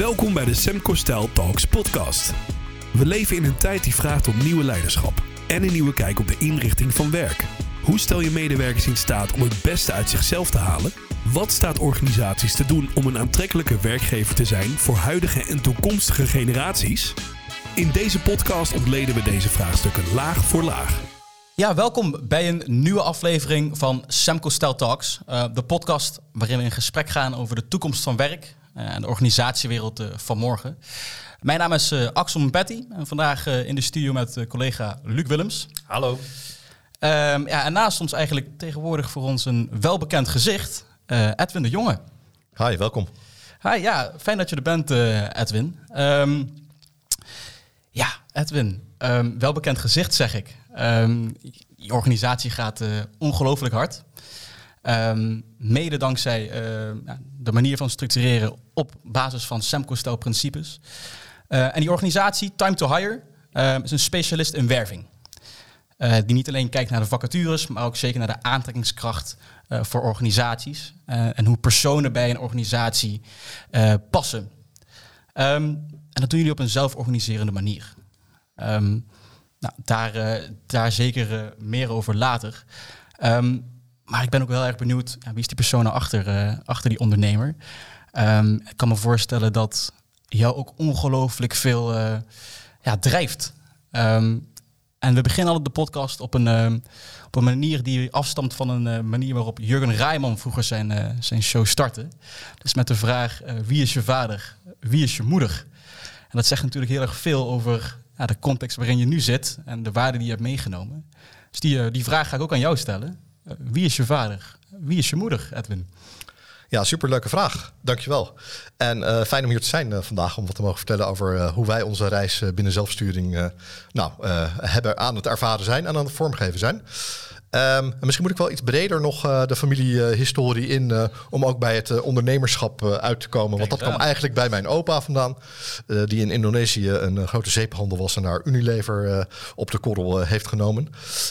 Welkom bij de Semco Style Talks podcast. We leven in een tijd die vraagt om nieuwe leiderschap en een nieuwe kijk op de inrichting van werk. Hoe stel je medewerkers in staat om het beste uit zichzelf te halen? Wat staat organisaties te doen om een aantrekkelijke werkgever te zijn voor huidige en toekomstige generaties? In deze podcast ontleden we deze vraagstukken laag voor laag. Ja, welkom bij een nieuwe aflevering van Semco Style Talks. Uh, de podcast waarin we in gesprek gaan over de toekomst van werk en de organisatiewereld uh, van morgen. Mijn naam is Axel Petty en vandaag in de studio met collega Luc Willems. Hallo. Um, ja, en naast ons eigenlijk tegenwoordig voor ons een welbekend gezicht, Edwin de Jonge. Hi, welkom. Hi, ja, fijn dat je er bent, Edwin. Um, ja, Edwin, um, welbekend gezicht zeg ik. Um, je organisatie gaat uh, ongelooflijk hard. Um, mede dankzij uh, de manier van structureren op basis van Semco-stijl principes. Uh, en die organisatie, Time to Hire, is een specialist in werving. die niet alleen kijkt naar de vacatures, maar ook zeker naar de aantrekkingskracht voor organisaties. en hoe personen bij een organisatie passen. en dat doen jullie op een zelforganiserende manier. Nou, daar, daar zeker meer over later. Maar ik ben ook wel erg benieuwd, ja, wie is die persoon nou achter, uh, achter die ondernemer? Um, ik kan me voorstellen dat jou ook ongelooflijk veel ja, drijft. Um, en we beginnen altijd de podcast op een, op een manier die afstamt van een manier waarop Jurgen Rijman vroeger zijn, zijn show startte. Dus met de vraag, wie is je vader? Wie is je moeder? En dat zegt natuurlijk heel erg veel over de context waarin je nu zit en de waarden die je hebt meegenomen. Dus die, die vraag ga ik ook aan jou stellen. Uh, wie is je vader? Wie is je moeder, Edwin? Ja, superleuke vraag. Dankjewel. En uh, fijn om hier te zijn vandaag om wat te mogen vertellen over hoe wij onze reis binnen zelfsturing nou, hebben aan het ervaren zijn en aan het vormgeven zijn. Um, misschien moet ik wel iets breder nog uh, de familiehistorie uh, in, uh, om ook bij het ondernemerschap uit te komen. Want dat kwam eigenlijk bij mijn opa vandaan, die in Indonesië een grote zeephandel was en daar Unilever op de korrel heeft genomen.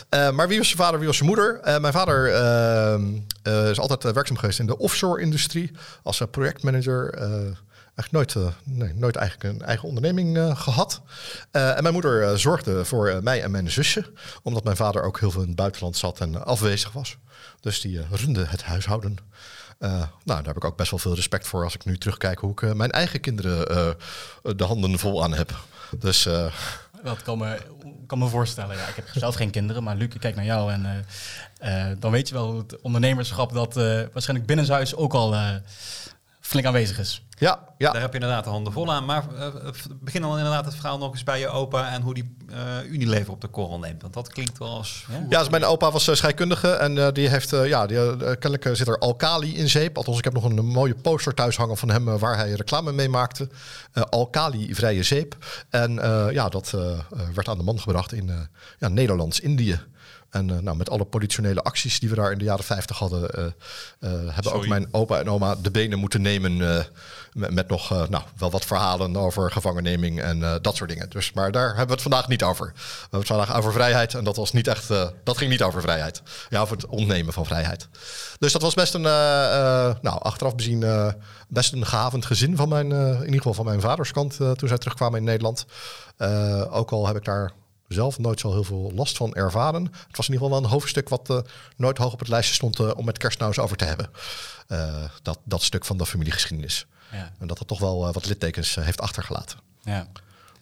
maar wie was je vader, wie was je moeder? mijn vader ehm, is altijd werkzaam geweest in de offshore-industrie als projectmanager eigenlijk nooit, uh, nee, nooit eigenlijk een eigen onderneming uh, gehad. Uh, en mijn moeder zorgde voor mij en mijn zusje, omdat mijn vader ook heel veel in het buitenland zat en afwezig was. Dus die runde het huishouden. nou, daar heb ik ook best wel veel respect voor als ik nu terugkijk hoe ik mijn eigen kinderen de handen vol aan heb. Dus. Dat kan me, kan me voorstellen. Ja, ik heb zelf geen kinderen, maar Luc, ik kijk naar jou en dan weet je wel het ondernemerschap dat waarschijnlijk binnenshuis ook al flink aanwezig is. Ja, ja. Daar heb je inderdaad de handen vol aan. Maar uh, begin dan inderdaad het verhaal nog eens bij je opa en hoe die uh, Unilever op de korrel neemt. Want dat klinkt wel als... Ja, ja dus mijn opa was uh, scheikundige en die heeft, ja, die, kennelijk zit er alkali in zeep. Althans, ik heb nog een, mooie poster thuis hangen van hem waar hij reclame mee maakte. alkali-vrije zeep. En ja, dat werd aan de man gebracht in ja, Nederlands-Indië. En uh, nou, met alle politionele acties die we daar in de jaren 50 hadden, uh, uh, hebben Sorry. ook mijn opa en oma de benen moeten nemen. Met, met, nog nou, wel wat verhalen over gevangenneming en dat soort dingen. Dus, maar daar hebben we het vandaag niet over. We hebben het vandaag over vrijheid. En dat was niet echt. dat ging niet over vrijheid. Ja, over het ontnemen van vrijheid. Dus dat was best een, nou, achteraf bezien, best een gehavend gezin van mijn, in ieder geval van mijn vaderskant toen zij terugkwamen in Nederland. ook al heb ik daar zelf nooit zo heel veel last van ervaren. Het was in ieder geval wel een hoofdstuk wat uh, nooit hoog op het lijstje stond uh, om met kerst nou eens over te hebben. Uh, dat, dat stuk van de familiegeschiedenis. Ja. En dat het toch wel wat littekens heeft achtergelaten. Ja.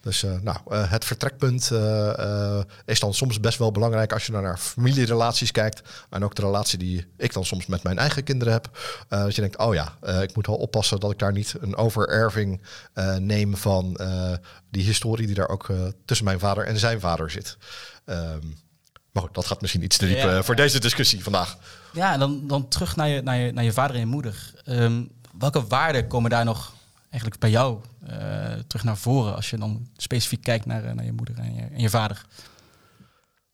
Dus uh, nou, uh, het vertrekpunt uh, is dan soms best wel belangrijk als je naar familierelaties kijkt. En ook de relatie die ik dan soms met mijn eigen kinderen heb. dat je denkt, oh ja, ik moet wel oppassen dat ik daar niet een overerving neem van die historie die daar ook tussen mijn vader en zijn vader zit. Um, maar goed, dat gaat misschien iets te diep ja, voor deze discussie vandaag. Ja, en dan, dan terug naar je, naar, je, naar je vader en je moeder. Um, welke waarden komen daar nog eigenlijk bij jou uh, terug naar voren als je dan specifiek kijkt naar, uh, naar je moeder en je, en je, vader?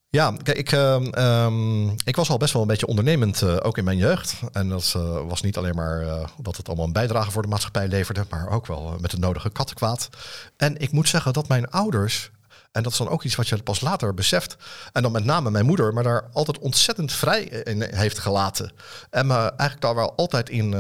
Ja, kijk, ik, uh, um, ik was al best wel een beetje ondernemend, uh, ook in mijn jeugd. En dat was niet alleen maar dat het allemaal een bijdrage voor de maatschappij leverde, maar ook wel met het nodige kattenkwaad. En ik moet zeggen dat mijn ouders en dat is dan ook iets wat je pas later beseft. En dan met name mijn moeder, maar daar altijd ontzettend vrij in heeft gelaten. En me eigenlijk daar wel altijd in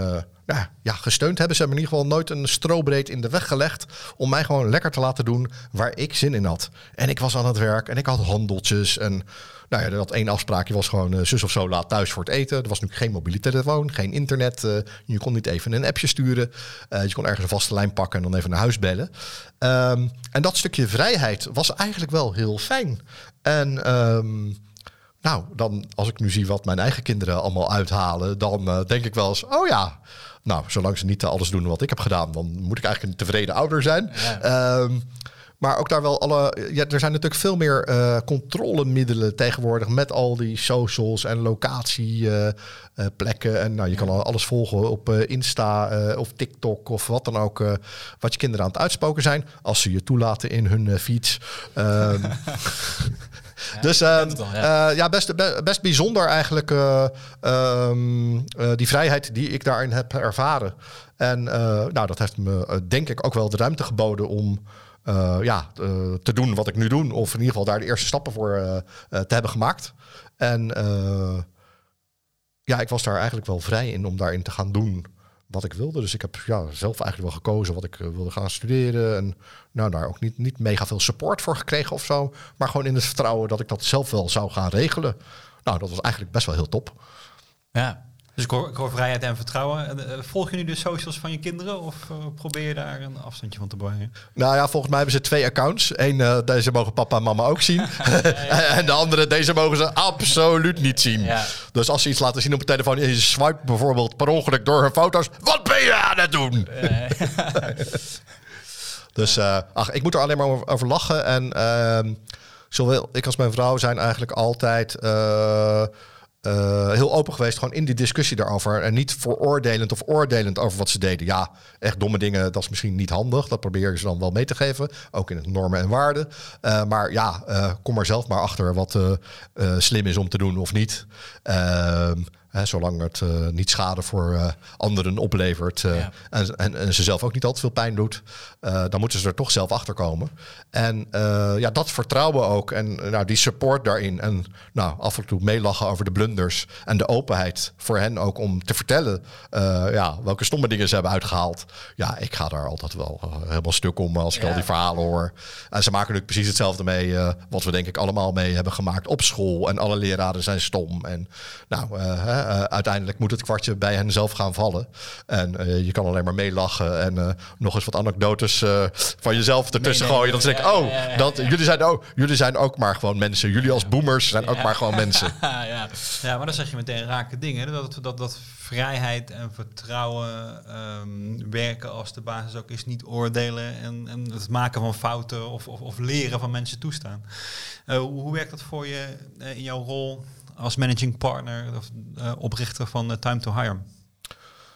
nou, ja, gesteund hebben. Ze hebben in ieder geval nooit een strobreed in de weg gelegd om mij gewoon lekker te laten doen waar ik zin in had. En ik was aan het werk en ik had handeltjes en nou ja, dat één afspraakje was gewoon uh, zus of zo laat thuis voor het eten. Er was nu geen mobiele telefoon, geen internet. Uh, je kon niet even een appje sturen. Uh, je kon ergens een vaste lijn pakken en dan even naar huis bellen. Um, en dat stukje vrijheid was eigenlijk wel heel fijn. En um, nou, dan als ik nu zie wat mijn eigen kinderen allemaal uithalen, dan denk ik wel eens, oh ja, nou, zolang ze niet alles doen wat ik heb gedaan, dan moet ik eigenlijk een tevreden ouder zijn. Ja. Um, maar ook daar wel alle. Ja, er zijn natuurlijk veel meer uh, controlemiddelen tegenwoordig. Met al die socials en locatieplekken. Uh, en nou, je kan alles volgen op Insta of TikTok of wat dan ook. wat je kinderen aan het uitspoken zijn. Als ze je toelaten in hun fiets. Ja, dus al, ja. Uh, ja, best, best bijzonder eigenlijk uh, die vrijheid die ik daarin heb ervaren. En nou, dat heeft me denk ik ook wel de ruimte geboden om uh, ja, uh, te doen wat ik nu doe. Of in ieder geval daar de eerste stappen voor uh, te hebben gemaakt. En ja, ik was daar eigenlijk wel vrij in om daarin te gaan doen wat ik wilde. Dus ik heb ja, zelf eigenlijk wel gekozen wat ik wilde gaan studeren. En nou, daar ook niet, niet mega veel support voor gekregen of zo. Maar gewoon in het vertrouwen dat ik dat zelf wel zou gaan regelen. Nou, dat was eigenlijk best wel heel top. Ja, dus ik hoor, vrijheid en vertrouwen. Volg je nu de socials van je kinderen of uh, probeer je daar een afstandje van te brengen? Nou ja, volgens mij hebben ze twee accounts. Eén, uh, deze mogen papa en mama ook zien. en de andere, deze mogen ze absoluut niet zien. Dus als ze iets laten zien op een telefoon en je swipe bijvoorbeeld per ongeluk door hun foto's. Wat ben je aan het doen? dus ach, ik moet er alleen maar over, over lachen. En ehm, zowel ik als mijn vrouw zijn eigenlijk altijd uh, heel open geweest, gewoon in die discussie daarover. En niet veroordelend of oordelend over wat ze deden. Ja, echt domme dingen, dat is misschien niet handig. Dat proberen ze dan wel mee te geven. Ook in het normen en waarden. Uh, maar ja, uh, kom er zelf maar achter wat slim is om te doen of niet. Ehm, Hè, zolang het uh, niet schade voor uh, anderen oplevert ja. en, en, en, ze zelf ook niet al te veel pijn doet, dan moeten ze er toch zelf achter komen. En ja, dat vertrouwen ook en nou, die support daarin. En nou, af en toe meelachen over de blunders en de openheid voor hen ook om te vertellen ja, welke stomme dingen ze hebben uitgehaald. Ja, ik ga daar altijd wel helemaal stuk om als ik ja. al die verhalen hoor. En ze maken natuurlijk precies hetzelfde mee wat we denk ik allemaal mee hebben gemaakt op school. En alle leraren zijn stom. En nou, uh, uiteindelijk moet het kwartje bij hen zelf gaan vallen. En uh, je kan alleen maar meelachen en uh, nog eens wat anekdotes van jezelf ertussen nee, nee, gooien. Dan zeg ik, oh, ja, dat, Jullie, zijn ook, jullie zijn ook maar gewoon mensen. Jullie als boomers zijn ook maar gewoon mensen. ja. ja, maar dan zeg je meteen rake dingen. Dat, dat, dat vrijheid en vertrouwen um, werken als de basis ook is. Niet oordelen en, en het maken van fouten of, of, of leren van mensen toestaan. hoe werkt dat voor je in jouw rol als managing partner of uh, oprichter van uh, Time to Hire?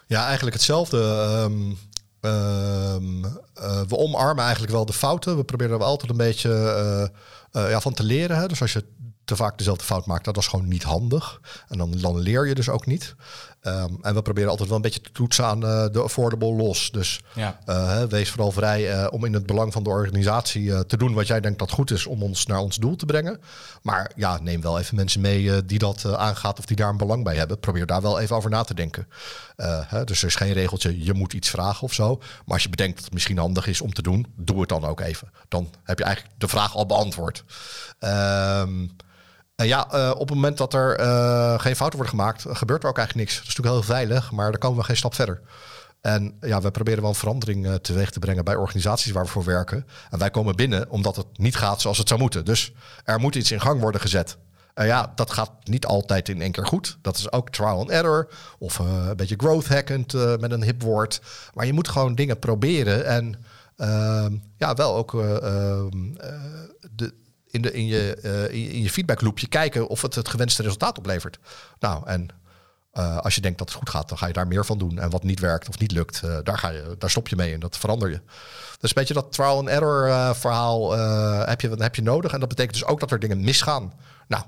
Ja, eigenlijk hetzelfde. Um, um, uh, we omarmen eigenlijk wel de fouten. We proberen er altijd een beetje ja, van te leren. Hè. Dus als je te vaak dezelfde fout maakt, dat is gewoon niet handig. En dan, dan leer je dus ook niet. Um, en we proberen altijd wel een beetje te toetsen aan uh, de affordable loss. Dus ja. uh, wees vooral vrij uh, om in het belang van de organisatie te doen wat jij denkt dat goed is om ons naar ons doel te brengen. Maar ja, neem wel even mensen mee die dat aangaat of die daar een belang bij hebben. Probeer daar wel even over na te denken. Hè, dus er is geen regeltje, je moet iets vragen of zo. Maar als je bedenkt dat het misschien handig is om te doen, doe het dan ook even. Dan heb je eigenlijk de vraag al beantwoord. Um, en ja, uh, op het moment dat er uh, geen fouten worden gemaakt, gebeurt er ook eigenlijk niks. Dat is natuurlijk heel veilig, maar dan komen we geen stap verder. En ja, we proberen wel verandering teweeg te brengen bij organisaties waar we voor werken. En wij komen binnen omdat het niet gaat zoals het zou moeten. Dus er moet iets in gang worden gezet. En ja, dat gaat niet altijd in één keer goed. Dat is ook trial and error. Of een beetje growth hackend met een hip woord. Maar je moet gewoon dingen proberen. En ehm, ja, wel ook ehm, de, in, de, in, je, uh, in je feedbackloopje kijken of het het gewenste resultaat oplevert. Nou, en uh, als je denkt dat het goed gaat, dan ga je daar meer van doen. En wat niet werkt of niet lukt, uh, daar, ga je, daar stop je mee en dat verander je. Dus een beetje dat trial and error verhaal heb, je, heb je nodig. En dat betekent dus ook dat er dingen misgaan. Nou,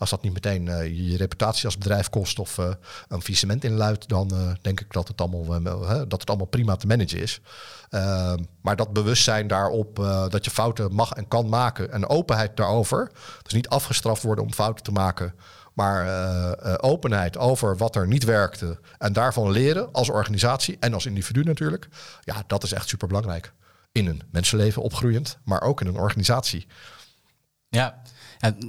als dat niet meteen je reputatie als bedrijf kost of een faillissement inluidt, dan denk ik dat het, allemaal, dat het allemaal prima te managen is. Uh, maar dat bewustzijn daarop dat je fouten mag en kan maken en openheid daarover. Dus niet afgestraft worden om fouten te maken Maar openheid over wat er niet werkte en daarvan leren als organisatie en als individu natuurlijk. Ja, dat is echt super belangrijk. In een mensenleven opgroeiend, maar ook in een organisatie. Ja,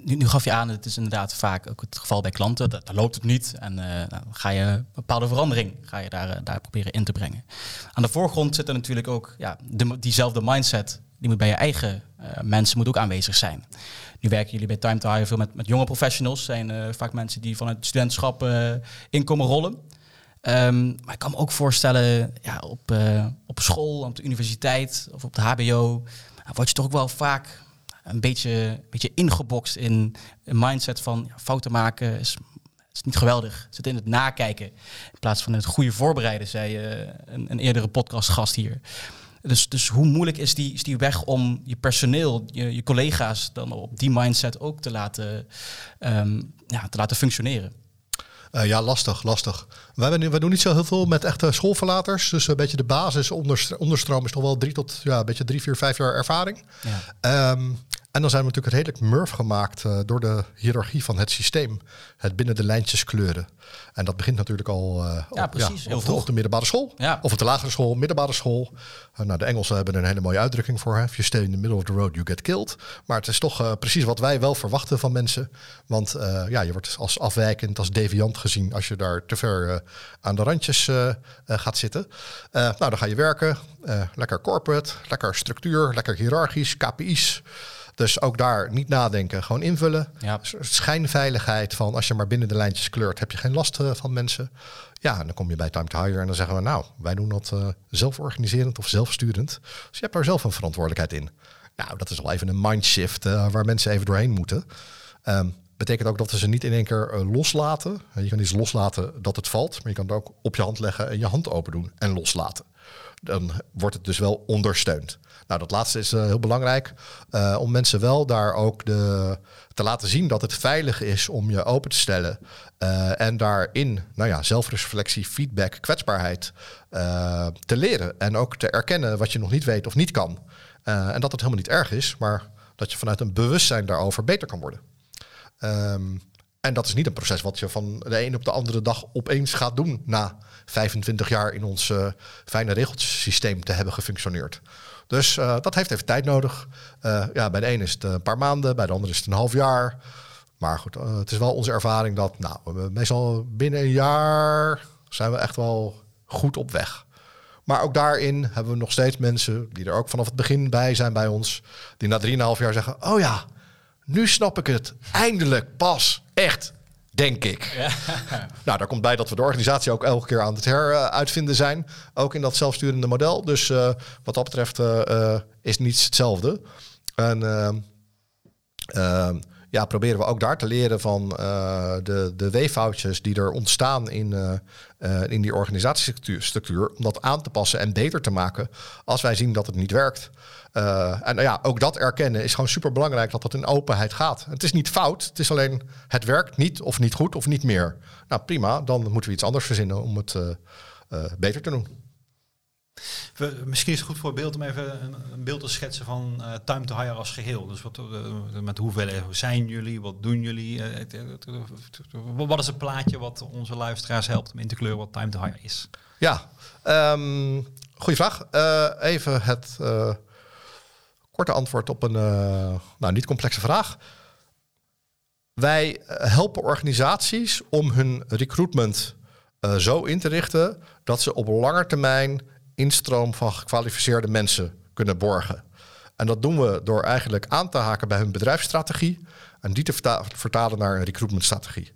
nu, gaf je aan, het is inderdaad vaak ook het geval bij klanten. Daar loopt het niet. En uh, nou, ga je een bepaalde verandering ga je daar, daar proberen in te brengen. Aan de voorgrond zit er natuurlijk ook ja, de, diezelfde mindset. Die moet bij je eigen uh, mensen moet ook aanwezig zijn. Nu werken jullie bij Time to Hire veel met, met jonge professionals. zijn vaak mensen die vanuit het studentschap inkomen rollen. Um, maar ik kan me ook voorstellen, ja, op, op school, op de universiteit of op de HBO, word je toch ook wel vaak een beetje, een beetje ingebokst in een mindset van ja, fouten maken is, is niet geweldig. Zit in het nakijken in plaats van het goede voorbereiden, zei uh, een, een eerdere podcastgast hier. Dus, dus hoe moeilijk is die, is die weg om je personeel, je, je collega's dan op die mindset ook te laten, um, ja, te laten functioneren? Uh, ja, lastig, lastig. Wij, wij doen niet zo heel veel met echte schoolverlaters. Dus een beetje de basis onderstroom is toch wel drie tot ja, een beetje drie, vier, vijf jaar ervaring. Ja. Um, en dan zijn we natuurlijk redelijk murf gemaakt uh, door de hiërarchie van het systeem. Het binnen de lijntjes kleuren. En dat begint natuurlijk al uh, ja, op, precies, ja, op, de, middelbare school. Ja. Of op de lagere school, middelbare school. Uh, nou, de Engelsen hebben een hele mooie uitdrukking voor. Hè? If you stay in the middle of the road, you get killed. Maar het is toch precies wat wij wel verwachten van mensen. Want ja, je wordt als afwijkend, als deviant gezien... als je daar te ver aan de randjes gaat zitten. nou, dan ga je werken. lekker corporate, lekker structuur, lekker hiërarchisch, KPI's... Dus ook daar niet nadenken, gewoon invullen. Ja. Schijnveiligheid van als je maar binnen de lijntjes kleurt, heb je geen last uh, van mensen. Ja, en dan kom je bij Time to Hire en dan zeggen we, nou, wij doen dat uh, zelforganiserend of zelfsturend. Dus je hebt daar zelf een verantwoordelijkheid in. Nou, dat is al even een mindshift uh, waar mensen even doorheen moeten. Um, betekent ook dat we ze niet in één keer loslaten. Je kan iets loslaten dat het valt, maar je kan het ook op je hand leggen en je hand open doen en loslaten. Dan wordt het dus wel ondersteund. Nou, dat laatste is uh, heel belangrijk uh, om mensen wel daar ook de, te laten zien dat het veilig is om je open te stellen. Uh, en daarin, nou ja, zelfreflectie, feedback, kwetsbaarheid te leren. En ook te erkennen wat je nog niet weet of niet kan. en dat het helemaal niet erg is, maar dat je vanuit een bewustzijn daarover beter kan worden. Um, en dat is niet een proces wat je van de een op de andere dag opeens gaat doen na 25 jaar in ons fijne regelsysteem te hebben gefunctioneerd. Dus uh, dat heeft even tijd nodig. Uh, ja, bij de ene is het een paar maanden, bij de andere is het een half jaar. Maar goed, uh, het is wel onze ervaring dat nou, meestal binnen een jaar zijn we echt wel goed op weg. Maar ook daarin hebben we nog steeds mensen die er ook vanaf het begin bij zijn bij ons. Die na 3,5 jaar zeggen, oh ja, nu snap ik het. Eindelijk, pas, echt. Denk ik. Ja. nou, daar komt bij dat we de organisatie ook elke keer aan het heruitvinden zijn. Ook in dat zelfsturende model. Dus uh, wat dat betreft uh, is niets hetzelfde. En ja, proberen we ook daar te leren van de, de weeffoutjes die er ontstaan in, in die organisatiestructuur. Om dat aan te passen en beter te maken als wij zien dat het niet werkt. Uh, en ja, ook dat erkennen is gewoon super belangrijk dat dat in openheid gaat. Het is niet fout, het is alleen het werkt niet of niet goed of niet meer. Nou prima, dan moeten we iets anders verzinnen om het uh, beter te doen. Misschien is het goed voor beeld om even een, een beeld te schetsen van Time to Hire als geheel. Dus wat, met hoeveel zijn jullie, wat doen jullie? wat is het plaatje wat onze luisteraars helpt om in te kleuren wat Time to Hire is? Ja, um, goede vraag. even het Korte antwoord op een nou, niet complexe vraag. Wij eh, helpen organisaties om hun recruitment zo in te richten dat ze op lange termijn instroom van gekwalificeerde mensen kunnen borgen. En dat doen we door eigenlijk aan te haken bij hun bedrijfsstrategie en die te vertalen naar een recruitmentstrategie.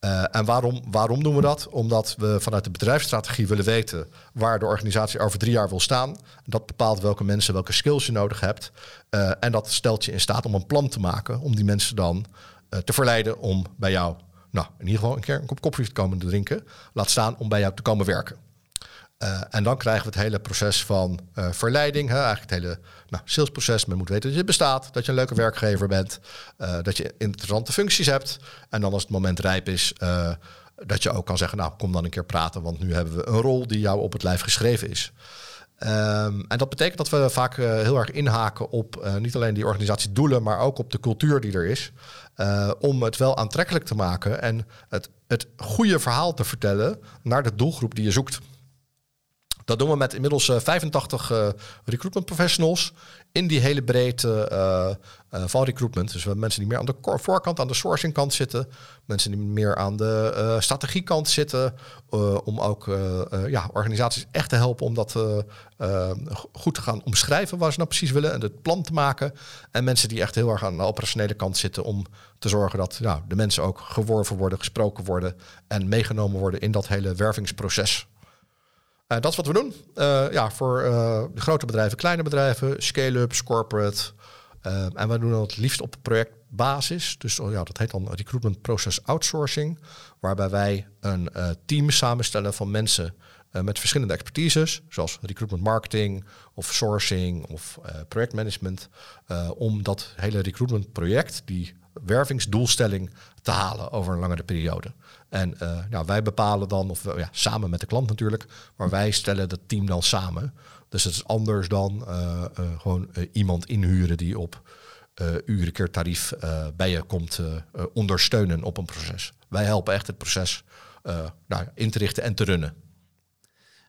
Uh, en waarom, waarom doen we dat? Omdat we vanuit de bedrijfsstrategie willen weten waar de organisatie over drie jaar wil staan. Dat bepaalt welke mensen, welke skills je nodig hebt. Uh, en dat stelt je in staat om een plan te maken om die mensen dan uh, te verleiden om bij jou, nou in ieder geval een keer een kop koffie te komen drinken. Laat staan om bij jou te komen werken. Uh, en dan krijgen we het hele proces van uh, verleiding. Hè? Eigenlijk het hele nou, salesproces. Men moet weten dat je bestaat, dat je een leuke werkgever bent, uh, dat je interessante functies hebt. En dan als het moment rijp is, dat je ook kan zeggen, nou kom dan een keer praten, want nu hebben we een rol die jou op het lijf geschreven is. Ehm, en dat betekent dat we vaak eh, heel erg inhaken op eh, niet alleen die organisatiedoelen, maar ook op de cultuur die er is. Eh, om het wel aantrekkelijk te maken en het, het goede verhaal te vertellen naar de doelgroep die je zoekt. Dat doen we met inmiddels eh, 85 eh, recruitment professionals in die hele breedte eh, eh, van recruitment. Dus we hebben mensen die meer aan de voorkant, aan de sourcing kant zitten. Mensen die meer aan de eh, strategiekant zitten. eh, om ook eh, eh, ja, organisaties echt te helpen om dat eh, eh, go- goed te gaan omschrijven waar ze nou precies willen. En het plan te maken. En mensen die echt heel erg aan de operationele kant zitten om te zorgen dat ja, de mensen ook geworven worden, gesproken worden. En meegenomen worden in dat hele wervingsproces. Eh, dat is wat we doen. Eh, ja, voor eh, de grote bedrijven, kleine bedrijven, scale-ups, corporate. En we doen dat het liefst op projectbasis. Dus oh ja, dat heet dan recruitment process outsourcing. Waarbij wij een team samenstellen van mensen met verschillende expertises. Zoals recruitment marketing of sourcing of projectmanagement. om dat hele recruitment project, die wervingsdoelstelling, te halen over een langere periode. En eh, nou, wij bepalen dan, of ja, samen met de klant natuurlijk, maar wij stellen dat team dan samen. Dus het is anders dan eh, eh, gewoon iemand inhuren die op uren keer tarief bij je komt ondersteunen op een proces. Wij helpen echt het proces nou, in te richten en te runnen.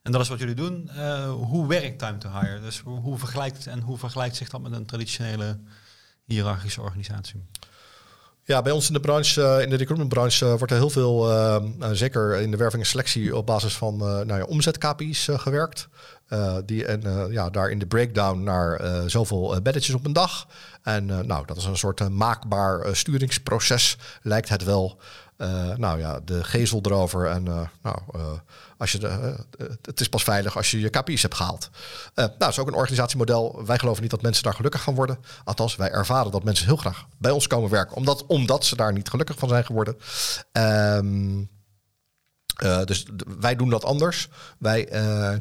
En dat is wat jullie doen. Hoe werkt time to hire? Dus hoe vergelijkt en hoe vergelijkt zich dat met een traditionele hiërarchische organisatie? Ja, bij ons in de branche, eh, in de recruitmentbranche, eh, wordt er heel veel, eh, zeker in de werving en selectie, op basis van eh nou ja, omzet-KPI's gewerkt. Die, en ja, daar in de breakdown naar zoveel beddetjes op een dag. En nou, dat is een soort maakbaar sturingsproces, lijkt het wel. Eh, nou ja, de gezel erover. En eh, nou, eh, als je de, het is pas veilig als je je KPI's hebt gehaald. Eh, nou, dat is ook een organisatiemodel. Wij geloven niet dat mensen daar gelukkig gaan worden. Althans, wij ervaren dat mensen heel graag bij ons komen werken. Omdat, omdat ze daar niet gelukkig van zijn geworden. Ehm eh, dus wij doen dat anders. Wij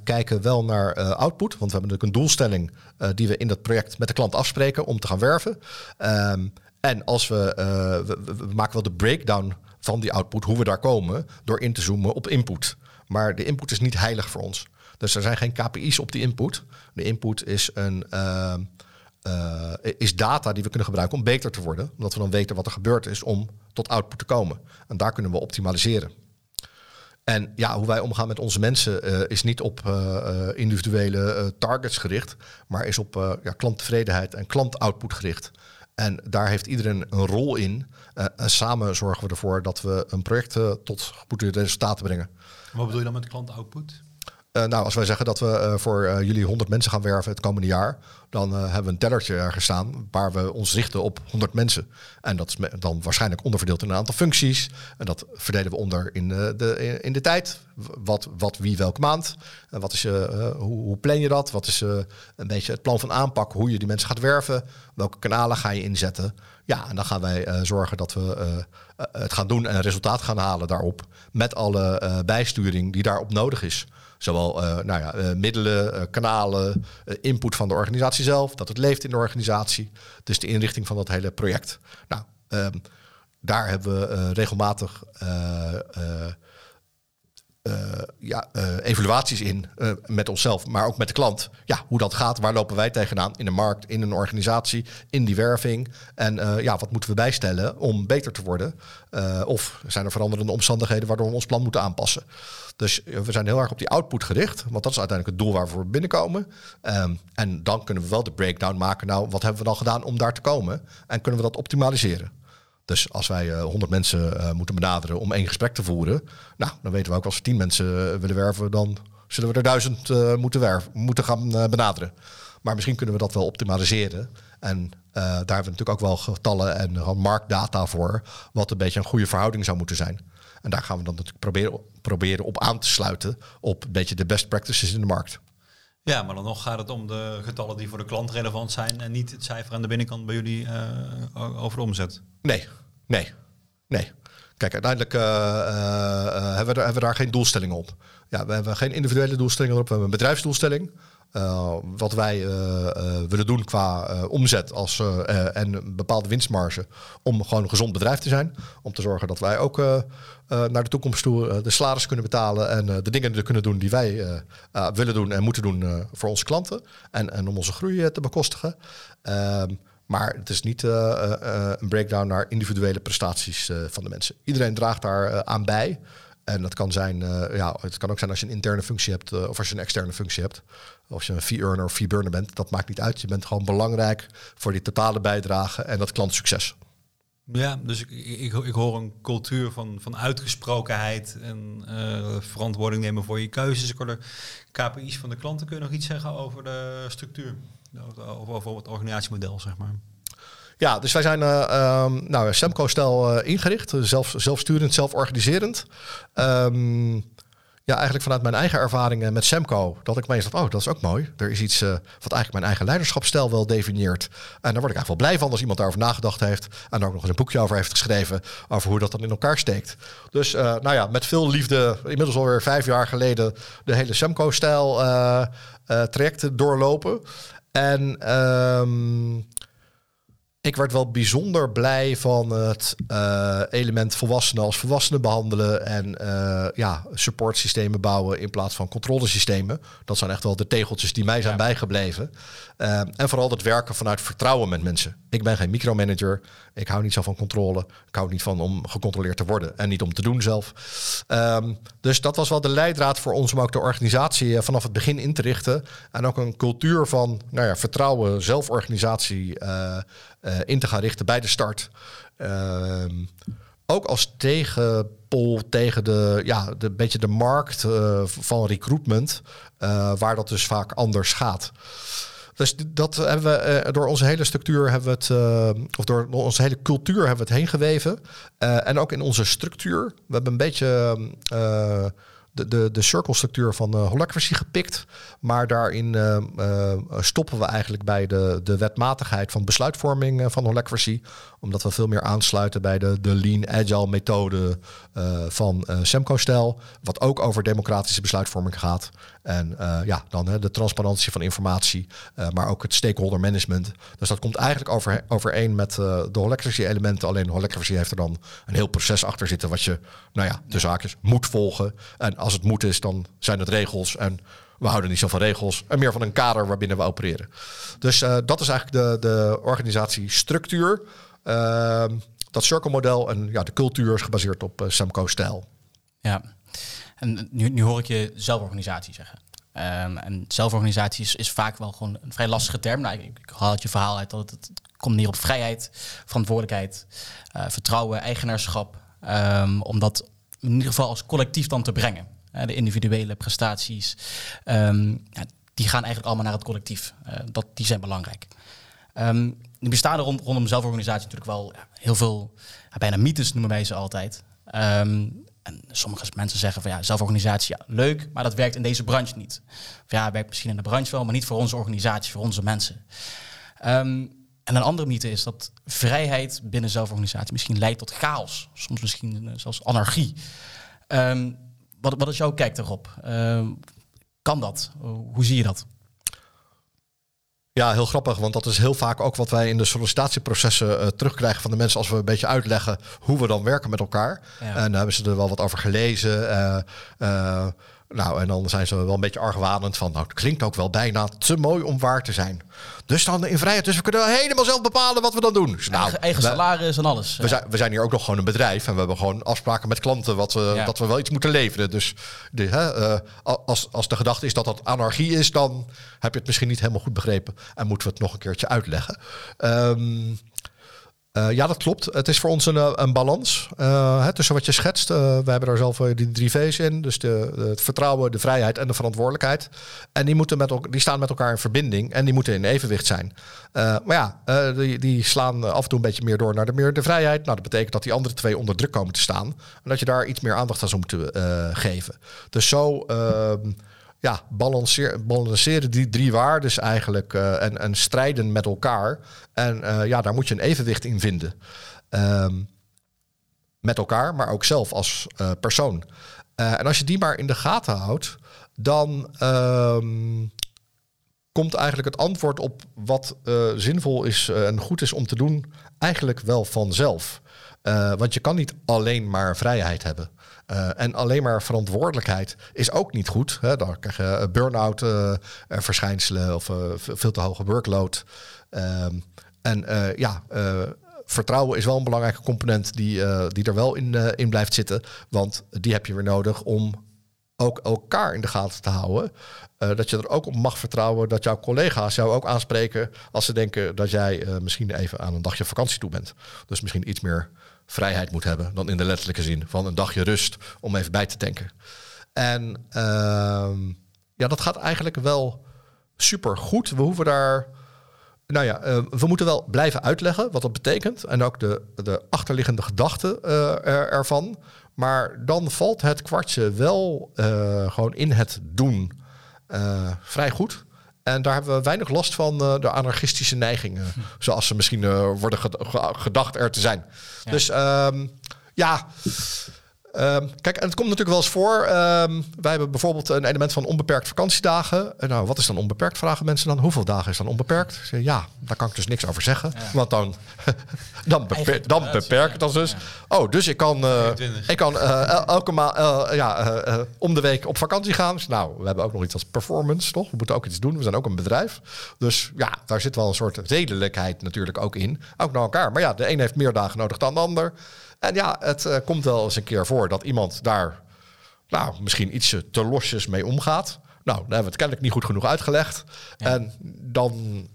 kijken wel naar output. Want we hebben natuurlijk een doelstelling die we in dat project met de klant afspreken om te gaan werven. Ehm, en als we, we- we maken wel de breakdown van die output, hoe we daar komen, door in te zoomen op input. Maar de input is niet heilig voor ons. Dus er zijn geen KPI's op die input. De input is een. ehm, eh, is data die we kunnen gebruiken om beter te worden. Omdat we dan weten wat er gebeurd is om tot output te komen. En daar kunnen we optimaliseren. En ja, hoe wij omgaan met onze mensen eh, is niet op eh, eh, individuele eh, targets gericht, maar is op eh, ja, klanttevredenheid en klantoutput gericht. En daar heeft iedereen een rol in. Eh, en samen zorgen we ervoor dat we een project eh, tot goede resultaten brengen. Wat bedoel je dan met klant output? Eh, nou, als wij zeggen dat we eh, voor eh, jullie 100 mensen gaan werven het komende jaar, dan eh, hebben we een tellertje ergens staan waar we ons richten op 100 mensen. En dat is dan waarschijnlijk onderverdeeld in een aantal functies. En dat verdelen we onder in, eh, de, in de tijd. Wat, wat wie welke maand. En wat is, eh, eh, hoe, hoe plan je dat? Wat is eh, een beetje het plan van aanpak? Hoe je die mensen gaat werven? Welke kanalen ga je inzetten? Ja, en dan gaan wij eh, zorgen dat we eh, eh, het gaan doen en een resultaat gaan halen daarop. Met alle eh, bijsturing die daarop nodig is. Zowel eh, nou ja, eh, middelen, eh, kanalen, input van de organisatie zelf, dat het leeft in de organisatie. Dus de inrichting van dat hele project. Nou, ehm, daar hebben we regelmatig ja, eh, evaluaties in eh, met onszelf, maar ook met de klant. Ja, hoe dat gaat, waar lopen wij tegenaan in de markt, in een organisatie, in die werving. En eh, ja, wat moeten we bijstellen om beter te worden? Eh, of zijn er veranderende omstandigheden waardoor we ons plan moeten aanpassen? Dus eh, we zijn heel erg op die output gericht, want dat is uiteindelijk het doel waar we binnenkomen. Ehm, en dan kunnen we wel de breakdown maken. Nou, wat hebben we dan gedaan om daar te komen? En kunnen we dat optimaliseren? Dus als wij eh 100 mensen eh, moeten benaderen om één gesprek te voeren, nou, dan weten we ook als we 10 mensen eh, willen werven, dan zullen we er duizend eh, moeten, werven, moeten gaan eh, benaderen. Maar misschien kunnen we dat wel optimaliseren. En eh, daar hebben we natuurlijk ook wel getallen en marktdata voor, wat een beetje een goede verhouding zou moeten zijn. En daar gaan we dan natuurlijk proberen, proberen op aan te sluiten op een beetje de best practices in de markt. Ja, maar dan nog gaat het om de getallen die voor de klant relevant zijn en niet het cijfer aan de binnenkant bij jullie eh, over omzet. Nee, nee, nee. Kijk, uiteindelijk eh, eh, hebben, we daar, hebben we daar geen doelstelling op. Ja, we hebben geen individuele doelstelling op. We hebben een bedrijfsdoelstelling. Wat wij willen doen qua omzet als, en een bepaalde winstmarge. Om gewoon een gezond bedrijf te zijn. Om te zorgen dat wij ook naar de toekomst toe de salaris kunnen betalen. En de dingen kunnen doen die wij willen doen en moeten doen voor onze klanten. En, en om onze groei te bekostigen. Ehm, maar het is niet een breakdown naar individuele prestaties van de mensen. Iedereen draagt daar aan bij. En dat kan zijn, uh, ja, het kan ook zijn als je een interne functie hebt uh, of als je een externe functie hebt. Of je een fee-earner of fee-burner bent, dat maakt niet uit. Je bent gewoon belangrijk voor die totale bijdrage en dat klantsucces. Ja, dus ik, ik, ik, hoor een cultuur van, van uitgesprokenheid en uh, verantwoording nemen voor je keuzes. KPI's van de klanten. Kun je nog iets zeggen over de structuur? Of over het organisatiemodel, zeg maar? Ja, dus wij zijn uh, nou, Semco-stijl uh, ingericht. Zelf, zelfsturend, zelforganiserend. Um, ja, eigenlijk vanuit mijn eigen ervaringen met Semco. Dat ik meestal, oh, dat is ook mooi. Er is iets uh, wat eigenlijk mijn eigen leiderschapsstijl wel definieert. En daar word ik eigenlijk wel blij van als iemand daarover nagedacht heeft. En daar ook nog eens een boekje over heeft geschreven. Over hoe dat dan in elkaar steekt. Dus nou ja, met veel liefde, inmiddels alweer vijf jaar geleden, de hele Semco-stijl trajecten doorlopen. En... Um, ik werd wel bijzonder blij van het uh, element volwassenen als volwassenen behandelen en uh, ja, supportsystemen bouwen in plaats van controlesystemen. Dat zijn echt wel de tegeltjes die mij zijn bijgebleven. Uh, en vooral het werken vanuit vertrouwen met mensen. Ik ben geen micromanager. Ik hou niet zo van controle. Ik hou niet van om gecontroleerd te worden en niet om te doen zelf. Um, dus dat was wel de leidraad voor ons om ook de organisatie vanaf het begin in te richten. En ook een cultuur van nou ja, vertrouwen, zelforganisatie in te gaan richten bij de start. Uh, ook als tegenpol tegen de, ja, de beetje de markt uh, van recruitment, uh, waar dat dus vaak anders gaat. Dus dat hebben we door onze hele structuur hebben we het, of door onze hele cultuur hebben we het heen geweven. en ook in onze structuur. We hebben een beetje de, de, de cirkelstructuur van uh, holacracy gepikt. Maar daarin uh, uh, stoppen we eigenlijk bij de, de wetmatigheid van besluitvorming van holacracy. Omdat we veel meer aansluiten bij de, de lean agile methode van Semco-stijl. Wat ook over democratische besluitvorming gaat. En ja, dan de transparantie van informatie, maar ook het stakeholder management. Dus dat komt eigenlijk over, overeen met de holacracy elementen. Alleen holacracy heeft er dan een heel proces achter zitten wat je, nou ja, de zaakjes moet volgen. En als het moet is, dan zijn het regels. En we houden niet zo van regels. En meer van een kader waarbinnen we opereren. Dus uh, dat is eigenlijk de, de organisatiestructuur. Uh, dat cirkelmodel en ja, de cultuur is gebaseerd op uh, Semco-stijl. Ja, en nu, nu hoor ik je zelforganisatie zeggen. Um, en zelforganisatie is, is, vaak wel gewoon een vrij lastige term. Nou, ik, ik haal het je verhaal uit dat het, komt neer op vrijheid, verantwoordelijkheid, uh, vertrouwen, eigenaarschap. Um, omdat in ieder geval als collectief dan te brengen. de individuele prestaties, um, ja, die gaan eigenlijk allemaal naar het collectief. Uh, dat, die zijn belangrijk. Um, er bestaan rond, rondom zelforganisatie natuurlijk wel ja, heel veel, bijna mythes noemen wij ze altijd. Um, en sommige mensen zeggen van ja, zelforganisatie, ja, leuk, maar dat werkt in deze branche niet. Of ja, werkt misschien in de branche wel, maar niet voor onze organisatie, voor onze mensen. Um, en een andere mythe is dat vrijheid binnen zelforganisatie misschien leidt tot chaos. Soms misschien eh, zelfs anarchie. Um, wat, wat is jouw kijk daarop? Uh, kan dat? Hoe zie je dat? Ja, heel grappig, want dat is heel vaak ook wat wij in de sollicitatieprocessen uh, terugkrijgen van de mensen als we een beetje uitleggen hoe we dan werken met elkaar. Ja. En daar hebben ze er wel wat over gelezen. Uh, nou, en dan zijn ze wel een beetje argwanend van, nou, het klinkt ook wel bijna te mooi om waar te zijn. Dus dan in vrijheid, dus we kunnen helemaal zelf bepalen wat we dan doen. Dus, nou, eigen, eigen salaris en alles. We zijn, we zijn hier ook nog gewoon een bedrijf en we hebben gewoon afspraken met klanten wat we, ja. dat we wel iets moeten leveren. Dus de, hè, uh, als, als de gedachte is dat dat anarchie is, dan heb je het misschien niet helemaal goed begrepen en moeten we het nog een keertje uitleggen. Um, uh, ja, dat klopt. Het is voor ons een, eh, een balans uh, hè, tussen wat je schetst. We hebben daar zelf die drie V's in. Dus de, het vertrouwen, de vrijheid en de verantwoordelijkheid. En die, moeten met die staan met elkaar in verbinding en die moeten in evenwicht zijn. maar ja, die, die, slaan af en toe een beetje meer door naar de, meer de vrijheid. Nou, dat betekent dat die andere twee onder druk komen te staan. En dat je daar iets meer aandacht aan zou moeten geven. Dus zo ehm, ja, balanceer, balanceren die drie waarden eigenlijk uh, en, en strijden met elkaar. En uh, ja, daar moet je een evenwicht in vinden. Um, met elkaar, maar ook zelf als uh, persoon. en als je die maar in de gaten houdt, dan, um, komt eigenlijk het antwoord op wat eh, zinvol is eh, en goed is om te doen, eigenlijk wel vanzelf. Eh, want je kan niet alleen maar vrijheid hebben. Eh, en alleen maar verantwoordelijkheid is ook niet goed. Hè? Dan krijg je eh, burn-out eh, verschijnselen of veel te hoge workload. Ehm, en ja, vertrouwen is wel een belangrijke component die, die er wel in, in blijft zitten. Want die heb je weer nodig om ook elkaar in de gaten te houden. Eh, dat je er ook op mag vertrouwen dat jouw collega's jou ook aanspreken als ze denken dat jij eh, misschien even aan een dagje vakantie toe bent. Dus misschien iets meer vrijheid moet hebben dan in de letterlijke zin van een dagje rust om even bij te tanken. En ehm, ja, dat gaat eigenlijk wel super goed. We hoeven daar. Nou ja, eh, we moeten wel blijven uitleggen wat dat betekent. En ook de, de achterliggende gedachten ervan. Maar dan valt het kwartje wel eh, gewoon in het doen eh, vrij goed. En daar hebben we weinig last van eh, de anarchistische neigingen. Zoals ze misschien worden ged- ge- gedacht er te zijn. Ja. Dus ehm, ja. Ehm, kijk, en het komt natuurlijk wel eens voor. ehm, wij hebben bijvoorbeeld een element van onbeperkt vakantiedagen. En nou, wat is dan onbeperkt? Vragen mensen dan. Hoeveel dagen is dan onbeperkt? Zeg, Ja, daar kan ik dus niks over zeggen. Want dan, dan, dan beperk ik dat dus. Oh, dus ik kan, eh, 22. ik kan eh, el- elke maand ja, eh, eh, om de week op vakantie gaan. Dus, nou, we hebben ook nog iets als performance, toch? We moeten ook iets doen. We zijn ook een bedrijf. Dus ja, daar zit wel een soort redelijkheid natuurlijk ook in. Ook naar elkaar. Maar ja, de een heeft meer dagen nodig dan de ander. En ja, het eh, komt wel eens een keer voor dat iemand daar nou, misschien iets te losjes mee omgaat. Nou, dan hebben we het kennelijk niet goed genoeg uitgelegd. En dan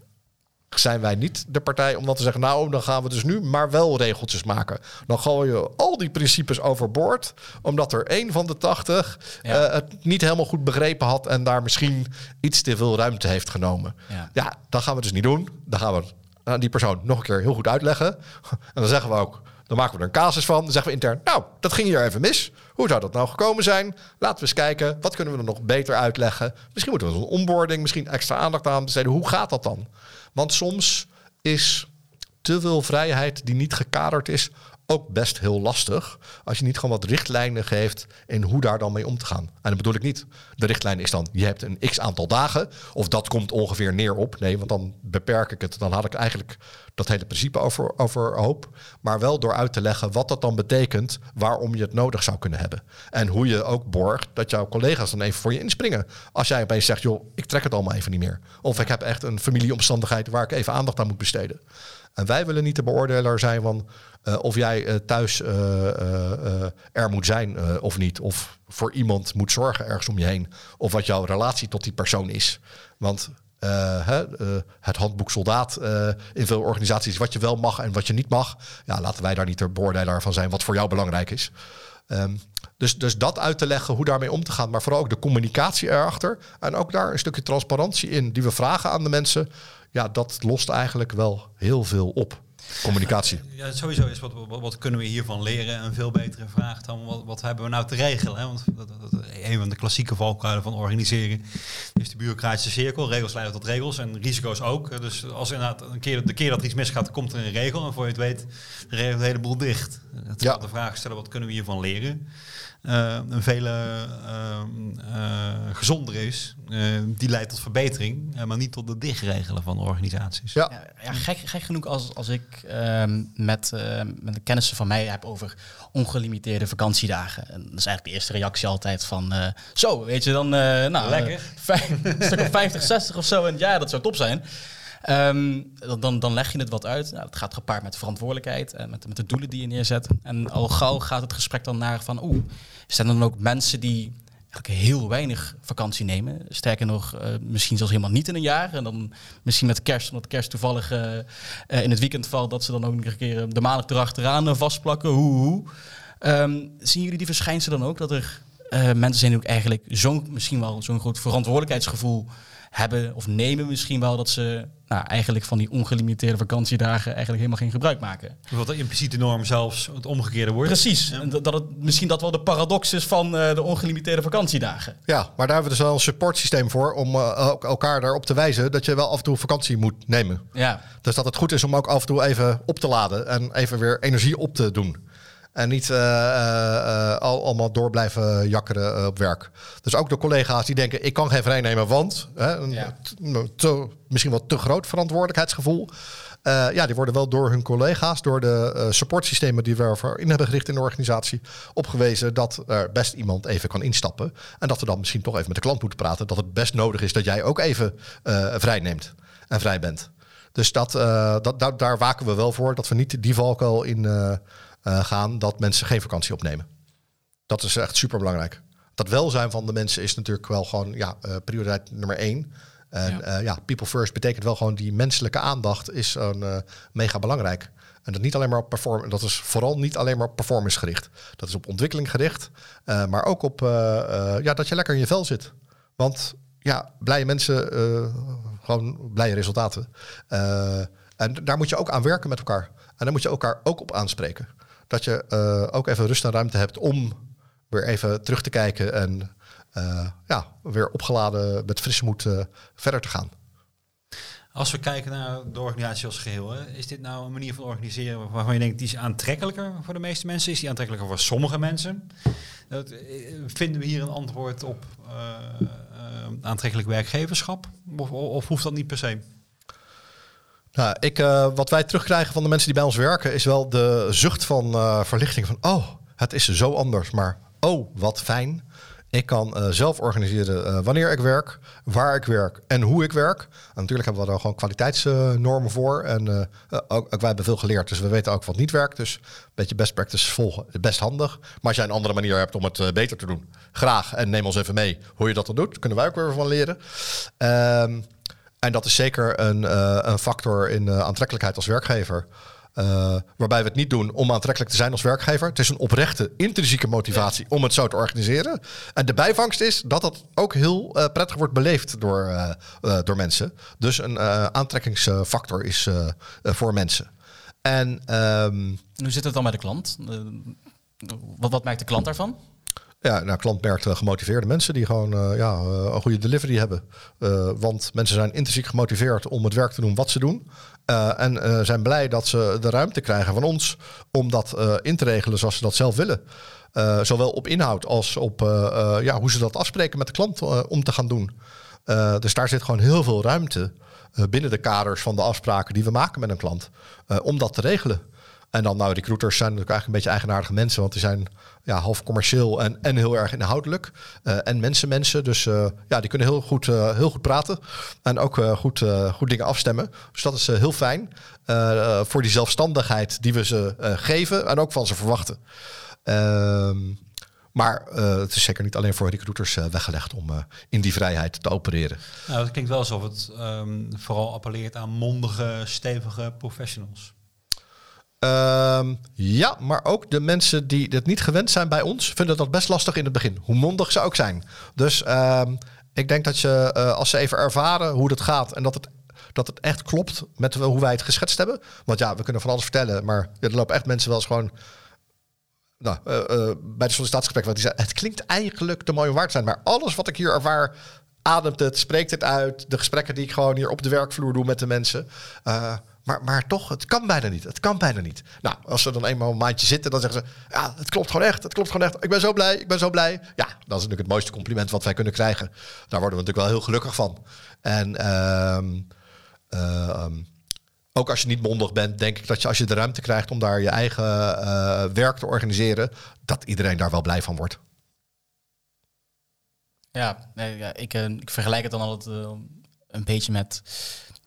zijn wij niet de partij om dan te zeggen... nou, dan gaan we dus nu maar wel regeltjes maken. Dan gooien we al die principes overboord... omdat er één van de tachtig Ja. eh, het niet helemaal goed begrepen had... en daar misschien iets te veel ruimte heeft genomen. Ja. Ja, dat gaan we dus niet doen. Dan gaan we aan die persoon nog een keer heel goed uitleggen. En dan zeggen we ook, dan maken we er een casus van. Dan zeggen we intern, nou, dat ging hier even mis. Hoe zou dat nou gekomen zijn? Laten we eens kijken, wat kunnen we er nog beter uitleggen? Misschien moeten we een onboarding, misschien extra aandacht aan besteden. Hoe gaat dat dan? Want soms is te veel vrijheid die niet gekaderd is ook best heel lastig. Als je niet gewoon wat richtlijnen geeft in hoe daar dan mee om te gaan. En dat bedoel ik niet. De richtlijn is dan, je hebt een x aantal dagen. Of dat komt ongeveer neer op. Nee, want dan beperk ik het. Dan had ik eigenlijk dat hele principe over, overhoop. Maar wel door uit te leggen wat dat dan betekent. Waarom je het nodig zou kunnen hebben. En hoe je ook borgt dat jouw collega's dan even voor je inspringen. Als jij opeens zegt, joh, ik trek het allemaal even niet meer. Of ik heb echt een familieomstandigheid waar ik even aandacht aan moet besteden. En wij willen niet de beoordeler zijn van eh, of jij eh, thuis eh, er moet zijn of niet. Of voor iemand moet zorgen ergens om je heen. Of wat jouw relatie tot die persoon is. Want het handboek soldaat in veel organisaties wat je wel mag en wat je niet mag. Ja, laten wij daar niet de beoordelaar van zijn wat voor jou belangrijk is. Ehm, dus, dus dat uit te leggen, hoe daarmee om te gaan, maar vooral ook de communicatie erachter. En ook daar een stukje transparantie in, die we vragen aan de mensen. Ja, dat lost eigenlijk wel heel veel op. Communicatie. Ja, sowieso is wat, wat, wat kunnen we hiervan leren? Een veel betere vraag dan wat, wat hebben we nou te regelen? Hè? Want dat, dat, dat- een van de klassieke valkuilen van organiseren is de bureaucratische cirkel. Regels leiden tot regels en risico's ook. Dus als inderdaad een keer, de keer dat er iets misgaat, komt er een regel. En voor je het weet, regelt de hele boel dicht. Het ja. de vraag stellen, wat kunnen we hiervan leren? Eh, een vele ehm, eh, gezonder is, eh, die leidt tot verbetering, maar niet tot het dichtregelen van organisaties. Ja, Ja, gek, gek genoeg als, als ik ehm, met, eh, met de kennissen van mij heb over ongelimiteerde vakantiedagen. En dat is eigenlijk de eerste reactie altijd van... eh, zo, weet je, dan... eh nou, Lekker. vijf- een stuk of 50, 60 of zo. En ja, dat zou top zijn. Ehm, dan- dan, leg je het wat uit. Nou, het gaat gepaard met verantwoordelijkheid en met, met de doelen die je neerzet. En al gauw gaat het gesprek dan naar van... Oeh, zijn er dan ook mensen die eigenlijk heel weinig vakantie nemen? Sterker nog, eh, misschien zelfs helemaal niet in een jaar. En dan misschien met kerst, omdat kerst toevallig eh, eh, in het weekend valt... dat ze dan ook een keer de maandag erachteraan eh, vastplakken. Hoe, hoe. Ehm, zien jullie die verschijnselen dan ook? Dat er eh, mensen zijn die ook eigenlijk zo'n, misschien wel zo'n groot verantwoordelijkheidsgevoel hebben of nemen misschien wel dat ze nou, eigenlijk van die ongelimiteerde vakantiedagen eigenlijk helemaal geen gebruik maken. Wat de impliciete norm zelfs het omgekeerde wordt. Precies. Ja. Dat dat het misschien dat wel de paradox is van eh, de ongelimiteerde vakantiedagen. ja, maar daar hebben we dus wel een supportsysteem voor om ook elkaar daarop te wijzen dat je wel af en toe vakantie moet nemen. Ja. Dus dat het goed is om ook af en toe even op te laden en even weer energie op te doen. En niet uh, uh, al, allemaal door blijven jakkeren op werk. Dus ook de collega's die denken, ik kan geen vrij nemen, want... Hè, ja. te, misschien wel te groot verantwoordelijkheidsgevoel. Uh, ja, die worden wel door hun collega's, door de supportsystemen die we ervoor in hebben gericht in de organisatie, opgewezen dat er best iemand even kan instappen. En dat we dan misschien toch even met de klant moeten praten. Dat het best nodig is dat jij ook even vrij neemt en vrij bent. Dus dat, dat, daar, daar waken we wel voor, dat we niet die valkuil in gaan dat mensen geen vakantie opnemen. Dat is echt super belangrijk. Dat welzijn van de mensen is natuurlijk wel gewoon ja, prioriteit nummer één. En ja. Uh, ja. people first betekent wel gewoon die menselijke aandacht is een, mega belangrijk. En dat niet alleen maar op performance, dat is vooral niet alleen maar op performance gericht. Dat is op ontwikkeling gericht, maar ook op ja, dat je lekker in je vel zit. Want ja, blije mensen, gewoon blije resultaten. en daar moet je ook aan werken met elkaar. En daar moet je elkaar ook op aanspreken. Dat je ook even rust en ruimte hebt om weer even terug te kijken en uh, ja, weer opgeladen met frisse moed uh, verder te gaan. Als we kijken naar de organisatie als geheel, is dit nou een manier van organiseren waarvan je denkt die is aantrekkelijker voor de meeste mensen? Is die aantrekkelijker voor sommige mensen? Dat, eh, vinden we hier een antwoord op aantrekkelijk werkgeverschap? Of, of, hoeft dat niet per se? Nou, ik, wat wij terugkrijgen van de mensen die bij ons werken, is wel de zucht van verlichting van oh, het is zo anders, maar oh, wat fijn. Ik kan uh, zelf organiseren wanneer ik werk, waar ik werk en hoe ik werk. En natuurlijk hebben we daar gewoon kwaliteitsnormen voor. En ook, ook, wij hebben veel geleerd, dus we weten ook wat niet werkt. Dus een beetje best practice volgen best handig. Maar als jij een andere manier hebt om het beter te doen, graag. En neem ons even mee hoe je dat dan doet. Kunnen wij ook weer van leren. Um, en dat is zeker een, een factor in aantrekkelijkheid als werkgever. Uh, waarbij we het niet doen om aantrekkelijk te zijn als werkgever. Het is een oprechte, intrinsieke motivatie om het zo te organiseren. En de bijvangst is dat dat ook heel prettig wordt beleefd door, door mensen. Dus een aantrekkingsfactor is voor mensen. En, um, Hoe zit het dan met de klant? wat, wat merkt de klant daarvan? Ja, nou, klant merkt gemotiveerde mensen die gewoon uh, ja, uh, een goede delivery hebben. want mensen zijn intrinsiek gemotiveerd om het werk te doen wat ze doen. en zijn blij dat ze de ruimte krijgen van ons om dat in te regelen zoals ze dat zelf willen. zowel op inhoud als op ja, hoe ze dat afspreken met de klant om te gaan doen. dus daar zit gewoon heel veel ruimte binnen de kaders van de afspraken die we maken met een klant om dat te regelen. En dan, nou, recruiters zijn natuurlijk eigenlijk een beetje eigenaardige mensen, want die zijn ja, half commercieel en, en heel erg inhoudelijk. Uh, en mensen, mensen. Dus uh, ja, die kunnen heel goed, uh, heel goed praten en ook goed, goed dingen afstemmen. Dus dat is heel fijn voor die zelfstandigheid die we ze geven en ook van ze verwachten. Ehm, maar het is zeker niet alleen voor recruiters weggelegd om in die vrijheid te opereren. Nou, het klinkt wel alsof het um, vooral appelleert aan mondige, stevige professionals. Um, ja, maar ook de mensen die het niet gewend zijn bij ons, vinden dat best lastig in het begin. Hoe mondig ze ook zijn. Dus um, ik denk dat je, uh, als ze even ervaren hoe het gaat en dat het, dat het echt klopt met hoe wij het geschetst hebben. Want ja, we kunnen van alles vertellen, maar er lopen echt mensen wel eens gewoon nou, uh, uh, bij de sollicitatiegesprek, want die zei, het klinkt eigenlijk te mooi om waar te zijn, maar alles wat ik hier ervaar, ademt het, spreekt het uit. De gesprekken die ik gewoon hier op de werkvloer doe met de mensen. Maar, toch, het kan bijna niet. Het kan bijna niet. Nou, als ze dan eenmaal een maandje zitten, dan zeggen ze... Ja, het klopt gewoon echt. Het klopt gewoon echt. Ik ben zo blij. Ik ben zo blij. Ja, dat is natuurlijk het mooiste compliment wat wij kunnen krijgen. Daar worden we natuurlijk wel heel gelukkig van. En um, um, ook als je niet mondig bent, denk ik dat je als je de ruimte krijgt om daar je eigen uh, werk te organiseren, dat iedereen daar wel blij van wordt. Ja, ik, uh, ik vergelijk het dan altijd uh, een beetje met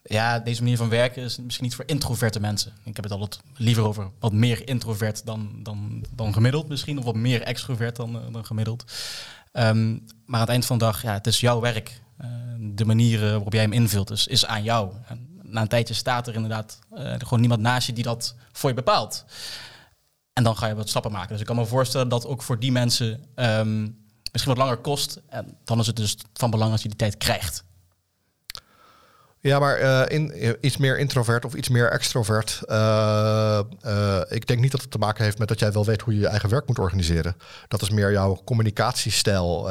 ja, deze manier van werken is misschien niet voor introverte mensen. Ik heb het altijd liever over wat meer introvert dan, dan, dan gemiddeld misschien. Of wat meer extrovert dan, eh, dan gemiddeld. Um, maar aan het eind van de dag, ja, het is jouw werk. Uh, de manier waarop jij hem invult is, is aan jou. Na een tijdje staat er inderdaad gewoon niemand naast je die dat voor je bepaalt. En dan ga je wat stappen maken. Dus ik kan me voorstellen dat ook voor die mensen um, misschien wat langer kost. En dan is het dus van belang als je die tijd krijgt. Ja, maar uh, in, uh, iets meer introvert of iets meer extrovert. Uh, ik denk niet dat het te maken heeft met dat jij wel weet hoe je je eigen werk moet organiseren. Dat is meer jouw communicatiestijl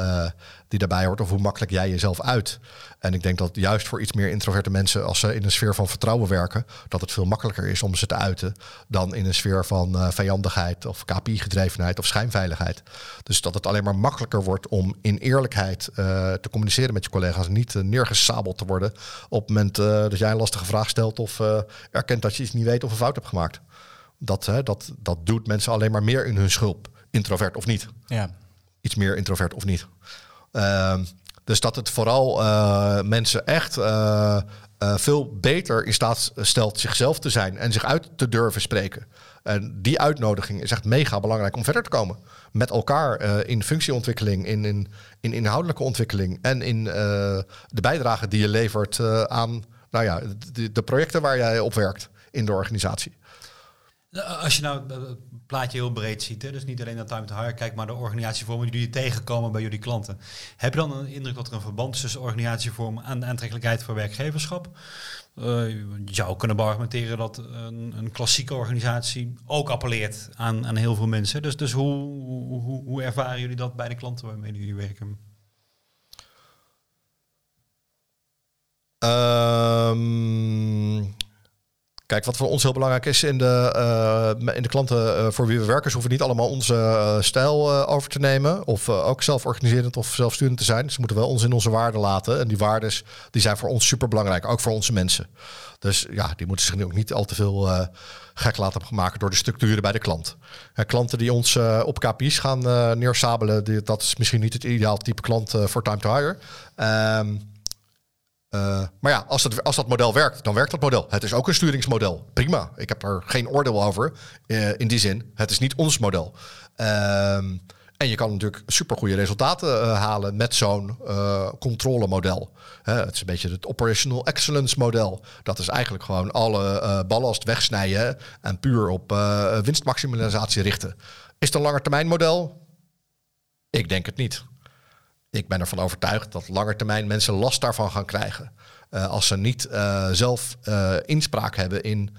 die daarbij hoort of hoe makkelijk jij jezelf uit. En ik denk dat juist voor iets meer introverte mensen, als ze in een sfeer van vertrouwen werken, dat het veel makkelijker is om ze te uiten dan in een sfeer van vijandigheid of KPI-gedrevenheid of schijnveiligheid. Dus dat het alleen maar makkelijker wordt om in eerlijkheid te communiceren met je collega's, niet neergesabeld te worden op moment uh, dat jij een lastige vraag stelt of uh, erkent dat je iets niet weet of een fout hebt gemaakt. Dat, uh, dat, dat doet mensen alleen maar meer in hun schulp. Introvert of niet. Ja. Iets meer introvert of niet. Ehm, dus dat het vooral mensen echt veel beter in staat stelt zichzelf te zijn en zich uit te durven spreken. En die uitnodiging is echt mega belangrijk om verder te komen. Met elkaar in functieontwikkeling, in, in, in inhoudelijke ontwikkeling en in de bijdrage die je levert aan nou ja, de, de, projecten waar jij op werkt in de organisatie. Als je nou het plaatje heel breed ziet, hè, dus niet alleen naar Time to Hire kijkt, maar de organisatievormen die jullie tegenkomen bij jullie klanten. Heb je dan een indruk dat er een verband is tussen organisatievorm en aantrekkelijkheid voor werkgeverschap? Uh, je zou kunnen beargumenteren dat een, een, klassieke organisatie ook appelleert aan, aan heel veel mensen. Dus, dus hoe, hoe, hoe ervaren jullie dat bij de klanten waarmee jullie werken? Um, Kijk, wat voor ons heel belangrijk is in de, uh, in de klanten uh, voor wie we werken, hoeven niet allemaal onze uh, stijl over te nemen. Of ook zelforganiserend of zelfsturend te zijn. Ze moeten wel ons in onze waarden laten. En die waarden die zijn voor ons super belangrijk, ook voor onze mensen. Dus ja, die moeten zich ook niet al te veel gek laten maken door de structuren bij de klant. klanten die ons op KPI's gaan neersabelen, die, dat is misschien niet het ideaal type klant voor Time to Hire. Ehm, uh, maar ja, als, als dat model werkt, dan werkt dat model. Het is ook een sturingsmodel. Prima. Ik heb er geen oordeel over. Uh, in die zin, het is niet ons model. Um, en je kan natuurlijk supergoeie resultaten uh, halen met zo'n controlemodel. het is een beetje het operational excellence model. Dat is eigenlijk gewoon alle ballast wegsnijden en puur op winstmaximalisatie richten. Is het een langetermijn model? Ik denk het niet. Ik ben ervan overtuigd dat termijn mensen last daarvan gaan krijgen. Uh, als ze niet uh, zelf uh, inspraak hebben in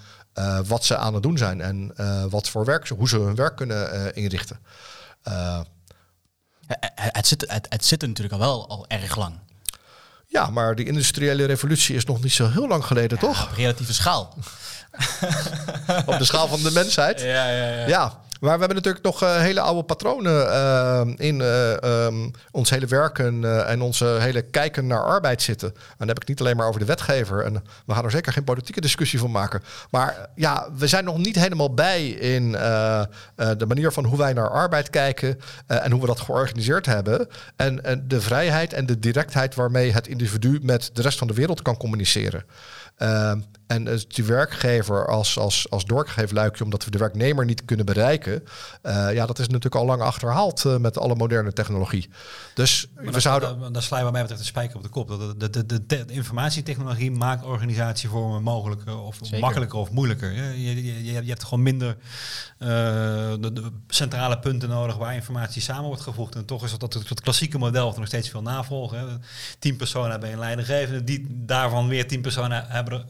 wat ze aan het doen zijn en wat voor werk, hoe ze hun werk kunnen inrichten. Het, zit, het, het zit er natuurlijk al wel al erg lang. Ja, maar die industriële revolutie is nog niet zo heel lang geleden, ja, toch? Op relatieve schaal. op de schaal van de mensheid. Ja, ja, ja. ja. Maar we hebben natuurlijk nog uh, hele oude patronen uh, in uh, um, ons hele werken en onze hele kijken naar arbeid zitten. En dan heb ik niet alleen maar over de wetgever. En we gaan er zeker geen politieke discussie van maken. Maar ja, we zijn nog niet helemaal bij in de manier van hoe wij naar arbeid kijken en hoe we dat georganiseerd hebben. En, en de vrijheid en de directheid waarmee het individu met de rest van de wereld kan communiceren. Ehm, en die werkgever als, als, als doorgegeven luikje, omdat we de werknemer niet kunnen bereiken, uh, ja, dat is natuurlijk al lang achterhaald uh, met alle moderne technologie. Dus maar we zouden. Dan, dan sla je wat mij betreft de spijker op de kop. De, de, de, de, de informatietechnologie maakt organisatievormen mogelijker of Zeker. makkelijker of moeilijker. Je, je, je, je, hebt gewoon minder uh, de, centrale punten nodig waar informatie samen wordt gevoegd. En toch is dat, dat het, klassieke model of nog steeds veel navolgen. Tien personen hebben een leidinggevende, die daarvan weer tien personen hebben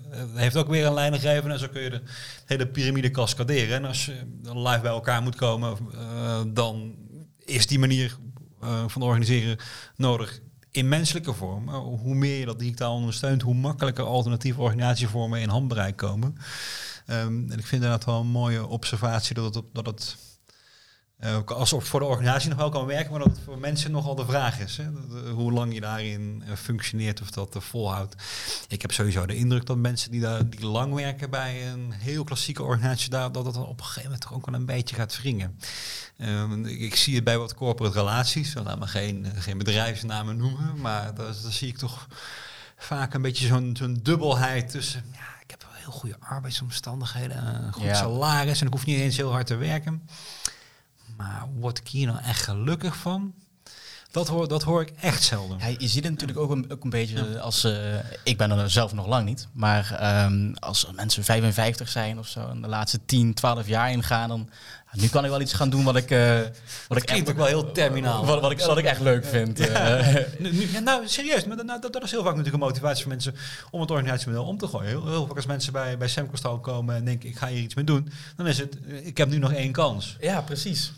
heeft ook weer een leidinggevende. En zo kun je de hele piramide cascaderen. En als je live bij elkaar moet komen, uh, dan is die manier uh, van organiseren nodig in menselijke vorm. Uh, hoe meer je dat digitaal ondersteunt, hoe makkelijker alternatieve organisatievormen in handbereik komen. Um, en ik vind dat wel een mooie observatie dat het, dat het uh, als het voor de organisatie nog wel kan werken, maar dat het voor mensen nogal de vraag is. Hè? hoe lang je daarin uh, functioneert of dat volhoudt. Ik heb sowieso de indruk dat mensen die, daar, die lang werken bij een heel klassieke organisatie, daar, dat het op een gegeven moment toch ook wel een beetje gaat wringen. Ehm, ik, zie het bij wat corporate relaties, we laat me geen, geen bedrijfsnamen noemen, maar daar, zie ik toch vaak een beetje zo'n zo'n dubbelheid tussen. Ja, ik heb wel heel goede arbeidsomstandigheden, een goed ja. salaris en ik hoef niet eens heel hard te werken. Maar word ik hier nou echt gelukkig van? Dat hoor, dat hoor ik echt zelden. Ja, je ziet het natuurlijk ook een, ook een beetje als... eh, ik ben er zelf nog lang niet. Maar ehm, als mensen 55 zijn of zo... en de laatste 10, 12 jaar ingaan... dan nu kan ik wel iets gaan doen wat ik... eh wat ik ook wel heel terminaal. Wat, wat, ik, wat ik echt leuk vind. ja, nou, serieus, maar nou, dat, dat is heel vaak natuurlijk een motivatie voor mensen om het organisatiemodel om te gooien. Heel, heel vaak als mensen bij, bij Semcostal komen en denken, ik ga hier iets mee doen, dan is het, eh, ik heb nu nog één kans. Ja, precies.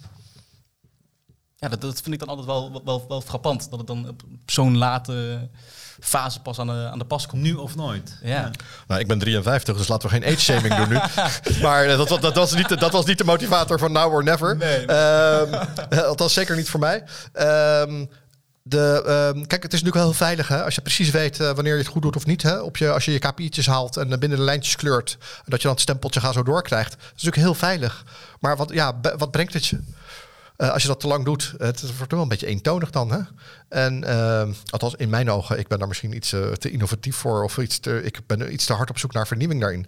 Ja, dat, dat vind ik dan altijd wel, wel, wel frappant. Dat het dan op zo'n late fase pas aan de, aan de pas komt. Nu of nooit. Ja. Nou, ik ben 53, dus laten we geen age-shaming doen nu. Maar eh, dat, dat, dat, was niet, de- dat was niet de motivator van now or never. Nee. Ehm, eh, althans, zeker niet voor mij. Ehm, de, ehm, kijk, het is natuurlijk wel heel veilig hè? als je precies weet eh, wanneer je het goed doet of niet. Hè? Op je, als je je KPI'tjes haalt en binnen de lijntjes kleurt. En dat je dan het stempeltje ga zo door krijgt. Dat is natuurlijk heel veilig. Maar wat, ja, wat brengt het je? Eh, als je dat te lang doet, het wordt wel een beetje eentonig dan. Hè? En ehm, althans, in mijn ogen, ik ben daar misschien iets eh, te innovatief voor. Of iets te, ik ben iets te hard op zoek naar vernieuwing daarin.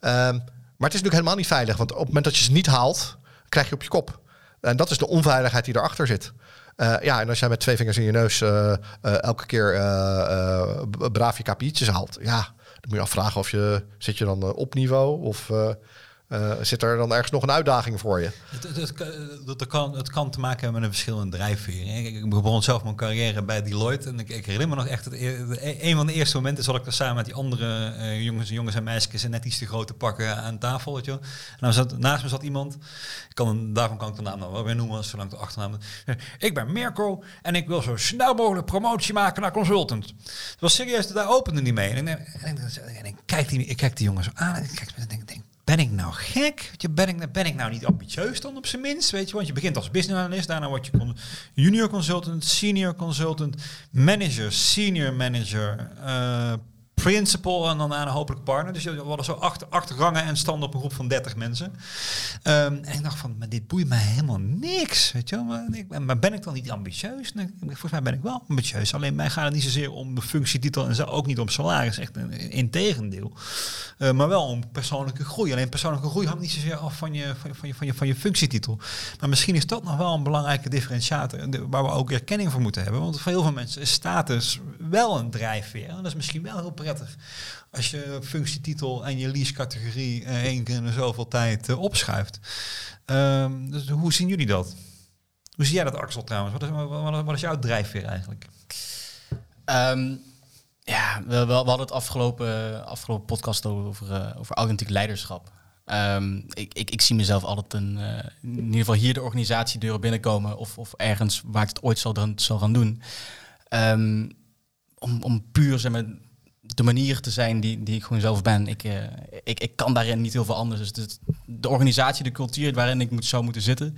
Ehm, maar het is natuurlijk helemaal niet veilig. Want op het moment dat je ze niet haalt, krijg je op je kop. En dat is de onveiligheid die erachter zit. Eh, ja, en als jij met twee vingers in je neus elke keer braaf je KPI'tjes haalt, ja, dan moet je afvragen of je zit je dan op niveau of eh, eh, zit er dan ergens nog een uitdaging voor je. Het, het, het, kan- het kan te maken hebben met een verschillende drijfveer. Ik, ik begon zelf mijn carrière bij Deloitte. En ik, ik herinner me nog echt, het, e- een van de eerste momenten zat ik er samen met die andere eh, jongens, jongens en meisjes in net iets te grote pakken aan tafel. Weet je. En dan zat, naast me zat iemand, ik kan, daarvan kan ik de naam nou wel weer noemen, zolang de achternaam. Ik ben Mirko en ik wil zo snel mogelijk promotie maken naar consultant. Het was serieus, daar opende niet mee. En, en, en, en ik, kijk die, ik kijk die jongens aan en ik kijk en denk ben ik nou gek? Je, ben, ik, ben ik nou niet ambitieus dan op zijn minst? Weet je, want je begint als business analyst, daarna word je junior consultant, senior consultant, manager, senior manager, eh, principal en dan daarna hopelijk partner. Dus we hadden zo acht, acht rangen en standen op een groep van 30 mensen. Ehm, en ik dacht van, maar dit boeit mij helemaal niks. Weet je wel? Maar, ben- ik dan niet ambitieus? Volgens mij ben ik wel ambitieus. Alleen mij gaat het niet zozeer om de functietitel en ook niet om salaris. Echt een integendeel. Eh, maar wel om persoonlijke groei. Alleen persoonlijke groei hangt niet zozeer af van je, van, je, van, je, van, je, van je functietitel. Maar misschien is dat nog wel een belangrijke differentiator waar we ook erkenning voor moeten hebben. Want voor heel veel mensen is status wel een drijfveer. En dat is misschien wel heel prettig als je functietitel en je lease-categorie eh, één keer in zoveel tijd eh, opschuift. Ehm, dus hoe zien jullie dat? Hoe zie jij dat, Axel, trouwens? Wat is, wat, wat- is jouw drijfveer eigenlijk? Ehm, ja, we, we, hadden het afgelopen, afgelopen podcast over, eh, over authentiek leiderschap. Ehm, ik, ik, ik zie mezelf altijd een, eh, in ieder geval hier de organisatiedeuren binnenkomen of, of ergens waar ik het ooit zal, zal gaan doen. Om, om puur zeg maar, de manier te zijn die, die ik gewoon zelf ben. Ik, eh, ik, ik kan daarin niet heel veel anders. Dus de organisatie, de cultuur waarin ik moet, zou moeten zitten,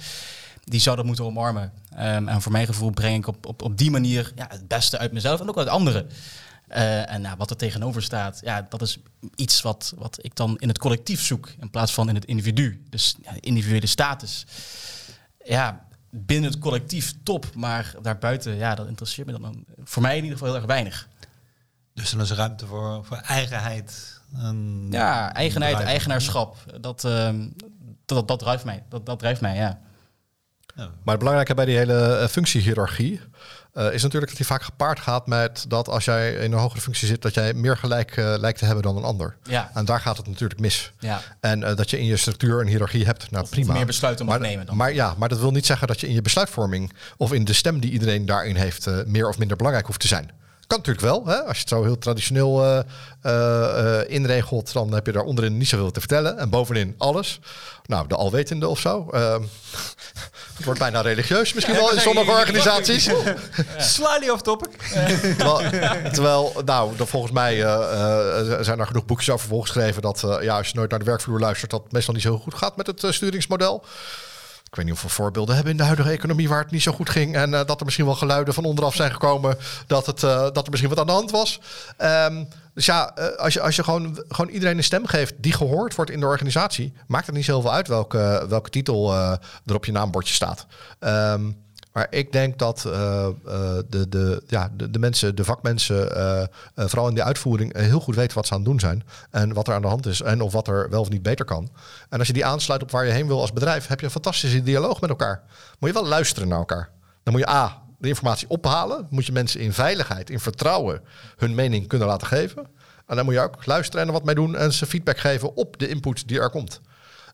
die zou dat moeten omarmen. Ehm, en voor mijn gevoel breng ik op, op, op die manier ja, het beste uit mezelf en ook uit anderen. Eh, en nou, wat er tegenover staat, ja, dat is iets wat, wat ik dan in het collectief zoek in plaats van in het individu. Dus ja, individuele status. Ja, binnen het collectief top, maar daarbuiten, ja, dat interesseert me dan voor mij in ieder geval heel erg weinig. Dus dan is er ruimte voor, voor eigenheid. En Ja, eigenheid, bedrijf. eigenaarschap, dat, ehm, dat, dat, drijft mij. Dat, dat drijft mij, ja. Ja. Maar het belangrijke bij die hele eh, functiehierarchie eh, is natuurlijk dat die vaak gepaard gaat met dat als jij in een hogere functie zit, dat jij meer gelijk eh, lijkt te hebben dan een ander. Ja, En daar gaat het natuurlijk mis. ja. En eh, dat je in je structuur een hiërarchie hebt, nou Of prima. meer besluiten mag maar, nemen dan. Maar ja, maar dat wil niet zeggen dat je in je besluitvorming of in de stem die iedereen daarin heeft, eh, meer of minder belangrijk hoeft te zijn. Kan natuurlijk wel. Hè? Als je het zo heel traditioneel eh, eh, eh, inregelt, dan heb je daar onderin niet zoveel te vertellen. En bovenin alles. Nou, de alwetende of zo. Ehm, het wordt bijna religieus misschien wel in sommige organisaties. Slightly off topic. terwijl, terwijl, nou, dan volgens mij zijn er genoeg boekjes over volgeschreven dat eh, ja, als je nooit naar de werkvloer luistert, dat het meestal niet zo goed gaat met het sturingsmodel. Ik weet niet of we voorbeelden hebben in de huidige economie waar het niet zo goed ging. En eh, dat er misschien wel geluiden van onderaf zijn gekomen dat, het, eh, dat er misschien wat aan de hand was. Ehm, dus ja, eh, als je, als je gewoon, gewoon iedereen een stem geeft die gehoord wordt in de organisatie, maakt het niet zoveel uit welke, welke titel er op je naambordje staat. Ehm, maar ik denk dat eh, eh, de, de, ja, de, mensen, de vakmensen, eh, vooral in de uitvoering, heel goed weten wat ze aan het doen zijn. En wat er aan de hand is en of wat er wel of niet beter kan. En als je die aansluit op waar je heen wil als bedrijf, heb je een fantastische dialoog met elkaar. Moet je wel luisteren naar elkaar. Dan moet je A, de informatie ophalen. Moet je mensen in veiligheid, in vertrouwen hun mening kunnen laten geven. En dan moet je ook luisteren en er wat mee doen en ze feedback geven op de input die er komt.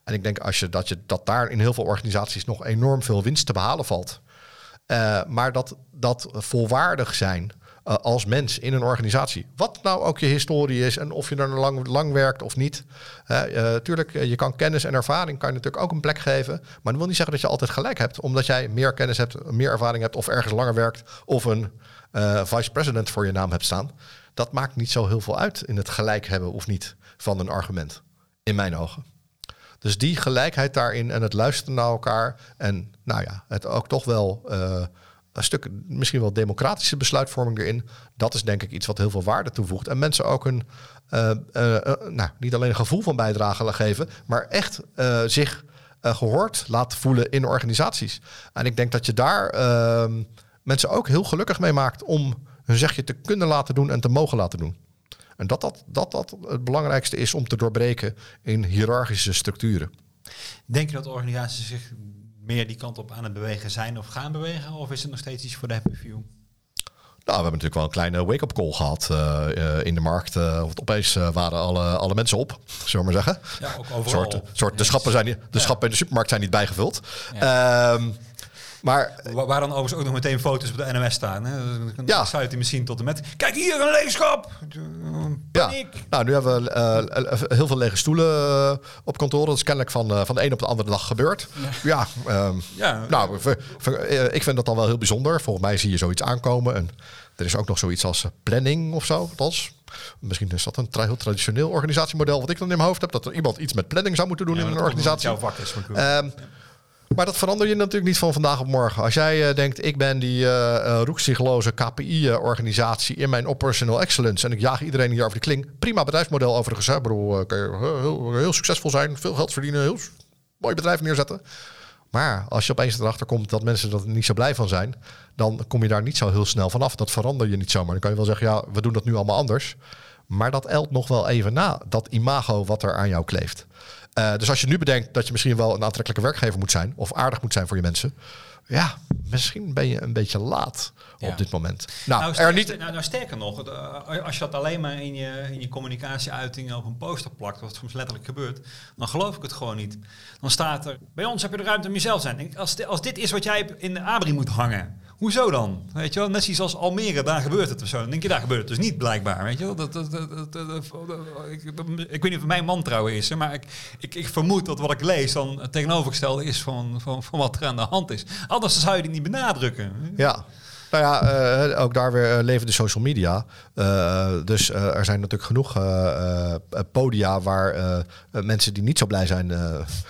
En ik denk als je, dat, je, dat daar in heel veel organisaties nog enorm veel winst te behalen valt. Uh, maar dat, dat volwaardig zijn uh, als mens in een organisatie. Wat nou ook je historie is en of je er lang, lang werkt of niet. Uh, tuurlijk, je kan kennis en ervaring kan je natuurlijk ook een plek geven. Maar dat wil niet zeggen dat je altijd gelijk hebt. Omdat jij meer kennis hebt, meer ervaring hebt of ergens langer werkt. Of een vice-president voor je naam hebt staan. Dat maakt niet zo heel veel uit in het gelijk hebben of niet van een argument. In mijn ogen. Dus die gelijkheid daarin en het luisteren naar elkaar. En nou ja, het ook toch wel uh, een stuk, misschien wel democratische besluitvorming erin. Dat is denk ik iets wat heel veel waarde toevoegt. En mensen ook een, uh, uh, nou, niet alleen een gevoel van bijdrage geven, maar echt zich gehoord laten voelen in organisaties. En ik denk dat je daar ehm, mensen ook heel gelukkig mee maakt om hun zegje te kunnen laten doen en te mogen laten doen. En dat dat, dat dat het belangrijkste is om te doorbreken in hiërarchische structuren. Denk je dat organisaties zich meer die kant op aan het bewegen zijn of gaan bewegen? Of is het nog steeds iets voor de happy few? Nou, we hebben natuurlijk wel een kleine wake-up call gehad uh, uh, in de markt. Uh, opeens waren alle, alle mensen op, zullen we maar zeggen. Ja, ook overal. Soort, soort, de schappen, zijn de schappen in de supermarkt zijn niet bijgevuld. Ja. Um, maar, waar, waar, dan overigens ook nog meteen foto's op de NMS staan. Hè? Dan ja. sluit hij misschien tot en met... Kijk hier, een leegschap! Paniek! Ja. Nou, nu hebben we uh, heel veel lege stoelen uh, op kantoor. Dat is kennelijk van, uh, van de een op de andere dag gebeurd. Ja, ja, um, ja. nou, ik vind dat dan wel heel bijzonder. Volgens mij zie je zoiets aankomen. En er is ook nog zoiets als planning of zo. Althans, misschien is dat een tra heel traditioneel organisatiemodel... wat ik dan in mijn hoofd heb. Dat er iemand iets met planning zou moeten doen in een organisatie. Jouw vak is, um, maar dat verander je natuurlijk niet van vandaag op morgen. Als jij uh, denkt, ik ben die uh, uh, KPI-organisatie in mijn operational excellence en ik jaag iedereen hier over de kling. Prima bedrijfsmodel overigens. Hè. Bedoel, je heel, heel, succesvol zijn, veel geld verdienen, heel mooi bedrijf neerzetten. Maar als je opeens erachter komt dat mensen er niet zo blij van zijn, dan kom je daar niet zo heel snel vanaf. Dat verander je niet zomaar. Dan kan je wel zeggen, ja, we doen dat nu allemaal anders. Maar dat elt nog wel even na, dat imago wat er aan jou kleeft. Uh, dus als je nu bedenkt dat je misschien wel een aantrekkelijke werkgever moet zijn, of aardig moet zijn voor je mensen, ja, misschien ben je een beetje laat ja. op dit moment. Nou, nou, sterker, er niet... nou, nou sterker nog, als je dat alleen maar in je, in je communicatieuitingen op een poster plakt, wat soms letterlijk gebeurt, dan geloof ik het gewoon niet. Dan staat er, bij ons heb je de ruimte om jezelf te zijn. Als, als dit is wat jij in de abri moet hangen, Hoezo dan? Weet je wel, net zoals Almere, daar gebeurt het of zo. Dan denk je, daar gebeurt het dus niet blijkbaar. Weet je wel? Dat, dat, dat, ik, ik, weet niet of mijn man is, maar ik, ik, ik vermoed dat wat ik lees dan het tegenovergestelde is van, van, van wat er aan de hand is. Anders zou je die niet benadrukken. Ja. Nou ja, uh, ook daar weer uh, leven de social media. Uh, dus er zijn natuurlijk genoeg podia waar mensen die niet zo blij zijn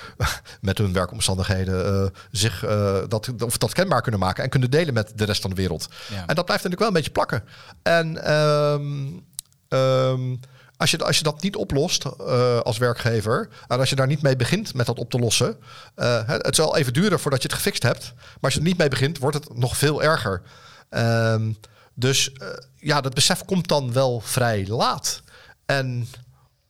met hun werkomstandigheden zich dat, of dat kenbaar kunnen maken en kunnen delen met de rest van de wereld. Ja. En dat blijft natuurlijk wel een beetje plakken. En um, um, als je, als je dat niet oplost uh, als werkgever, en als je daar niet mee begint met dat op te lossen, uh, het zal even duren voordat je het gefixt hebt. Maar als je er niet mee begint, wordt het nog veel erger. Um, dus uh, ja, dat besef komt dan wel vrij laat. En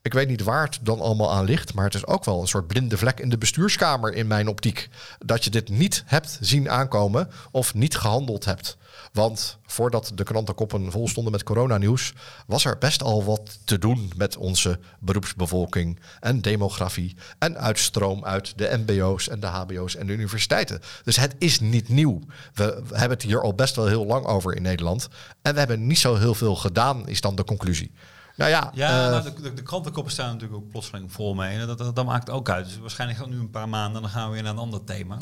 ik weet niet waar het dan allemaal aan ligt, maar het is ook wel een soort blinde vlek in de bestuurskamer in mijn optiek. Dat je dit niet hebt zien aankomen of niet gehandeld hebt. Want voordat de krantenkoppen vol stonden met coronanieuws, was er best al wat te doen met onze beroepsbevolking en demografie en uitstroom uit de MBO's en de HBO's en de universiteiten. Dus het is niet nieuw. We, hebben het hier al best wel heel lang over in Nederland. En we hebben niet zo heel veel gedaan, is dan de conclusie. Nou ja, ja uh, nou, de, de, krantenkoppen staan natuurlijk ook plotseling vol mee. Dat, dat, dat, maakt ook uit. Dus waarschijnlijk gaan nu een paar maanden, dan gaan we weer naar een ander thema.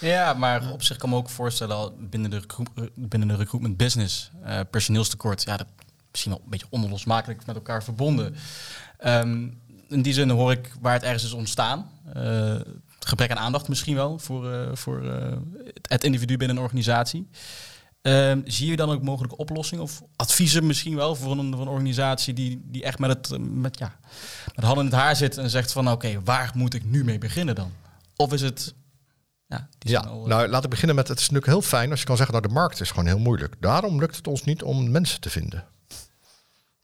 Ja, maar op zich kan me ook voorstellen binnen de, binnen de recruitment business, uh, personeelstekort, ja, dat misschien wel een beetje onlosmakelijk met elkaar verbonden. Um, in die zin hoor ik waar het ergens is ontstaan. Uh, gebrek aan aandacht misschien wel voor, uh, voor het individu binnen een organisatie. Um, zie je dan ook mogelijke oplossingen of adviezen misschien wel voor een, voor een organisatie die, die echt met het met, ja, met handen in het haar zit en zegt van oké, okay, waar moet ik nu mee beginnen dan? Of is het ja, ja al, nou laat ik beginnen met het is natuurlijk heel fijn als je kan zeggen nou de markt is gewoon heel moeilijk. Daarom lukt het ons niet om mensen te vinden.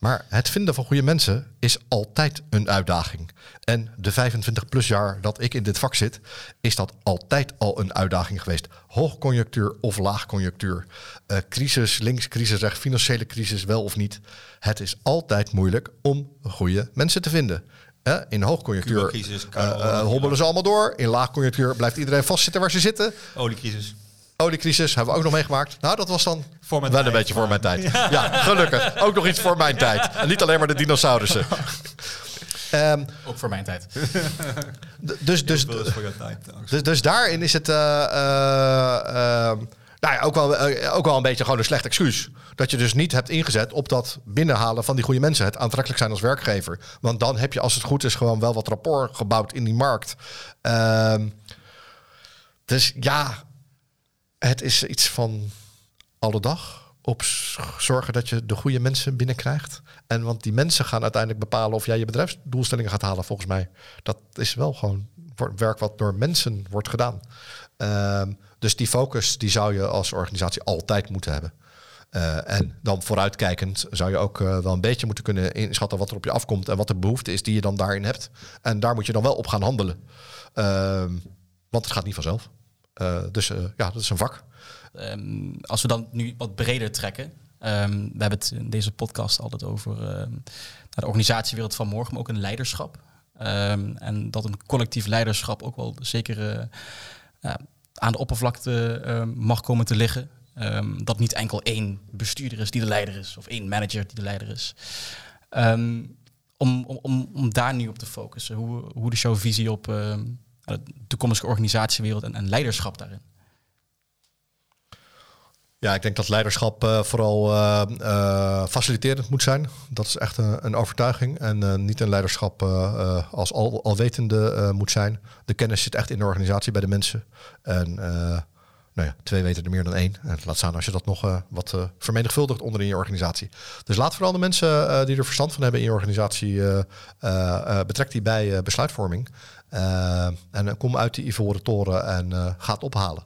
Maar het vinden van goede mensen is altijd een uitdaging. En de 25 plus jaar dat ik in dit vak zit, is dat altijd al een uitdaging geweest. Hoogconjunctuur of laagconjunctuur. Uh, crisis links, crisis rechts, financiële crisis wel of niet. Het is altijd moeilijk om goede mensen te vinden. Uh, in hoogconjunctuur uh, hobbelen ze allemaal door. In laagconjunctuur blijft iedereen vastzitten waar ze zitten. Oliecrisis. Oliecrisis hebben we ook nog meegemaakt. Nou, dat was dan Voor mijn wel tijd, een beetje voor mijn tijd. Ja, gelukkig. Ook nog iets voor mijn tijd. En niet alleen maar de dinosaurussen. Ehm, Ook voor mijn tijd. dus, dus, dus, dus daarin is het eh, eh, eh, nou ja, ook, wel, eh, ook wel een beetje gewoon een slecht excuus. Dat je dus niet hebt ingezet op dat binnenhalen van die goede mensen. Het aantrekkelijk zijn als werkgever. Want dan heb je, als het goed is, gewoon wel wat rapport gebouwd in die markt. Ehm, dus ja, het is iets van alle dag. Op zorgen dat je de goede mensen binnenkrijgt. En want die mensen gaan uiteindelijk bepalen of jij je bedrijfsdoelstellingen gaat halen, volgens mij. Dat is wel gewoon werk wat door mensen wordt gedaan. Ehm, dus die focus die zou je als organisatie altijd moeten hebben. Eh, en dan vooruitkijkend zou je ook eh, wel een beetje moeten kunnen inschatten wat er op je afkomt en wat de behoefte is die je dan daarin hebt. En daar moet je dan wel op gaan handelen. Ehm, want het gaat niet vanzelf. Eh, dus eh, ja, dat is een vak. Ehm, als we dan nu wat breder trekken. ehm, we hebben het in deze podcast altijd over ehm, de organisatiewereld van morgen, maar ook een leiderschap. En dat een collectief leiderschap ook wel zeker eh, aan de oppervlakte mag komen te liggen. Dat niet enkel één bestuurder is die de leider is, of één manager die de leider is. Om, om, om, daar nu op te focussen, hoe, hoe is jouw visie op de toekomstige organisatiewereld en, leiderschap daarin? Ja, ik denk dat leiderschap eh, vooral eh, eh, faciliterend moet zijn. Dat is echt een, een overtuiging. En eh, niet een leiderschap eh, eh, als al, alwetende eh, moet zijn. De kennis zit echt in de organisatie bij de mensen. En eh, nou ja, twee weten er meer dan één. En laat staan als je dat nog eh, wat eh, vermenigvuldigt onder in je organisatie. Dus laat vooral de mensen eh, die er verstand van hebben in je organisatie, eh, eh, eh, betrek die bij eh, besluitvorming. Eh, en eh, kom uit die ivoren toren en eh, ga het ophalen.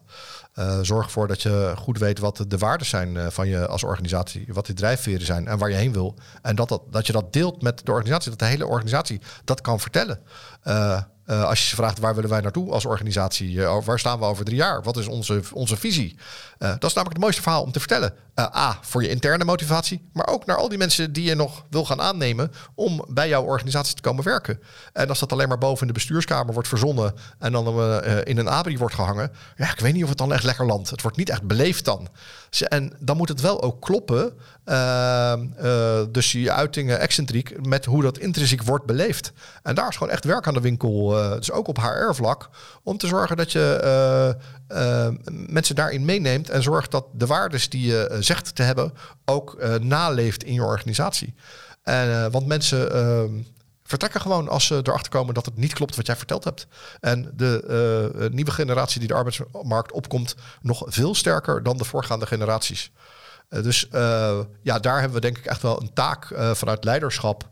Zorg ervoor dat je goed weet wat de, de waarden zijn van je als organisatie, wat die drijfveren zijn en waar je heen wil. En dat, dat, dat je dat deelt met de organisatie, dat de hele organisatie dat kan vertellen. Eh, eh, als je ze vraagt waar willen wij naartoe als organisatie, Eh, waar staan we over drie jaar, wat is onze, onze visie? Dat is namelijk het mooiste verhaal om te vertellen. A, voor je interne motivatie, maar ook naar al die mensen die je nog wil gaan aannemen om bij jouw organisatie te komen werken. En als dat alleen maar boven in de bestuurskamer wordt verzonnen en dan in een abri wordt gehangen, ja, ik weet niet of het dan echt lekker landt. Het wordt niet echt beleefd dan. En dan moet het wel ook kloppen. ehm, eh, dus je uitingen excentriek met hoe dat intrinsiek wordt beleefd. En daar is gewoon echt werk aan de winkel. eh, dus ook op HR-vlak. Om te zorgen dat je eh, mensen daarin meeneemt. En zorgt dat de waardes die je zegt te hebben ook naleeft in je organisatie. Want mensen ehm, vertrekken gewoon als ze erachter komen dat het niet klopt wat jij verteld hebt. En de eh, eh, nieuwe generatie die de arbeidsmarkt opkomt, nog veel sterker dan de voorgaande generaties. Eh, dus ja, daar hebben we denk ik echt wel een taak vanuit leiderschap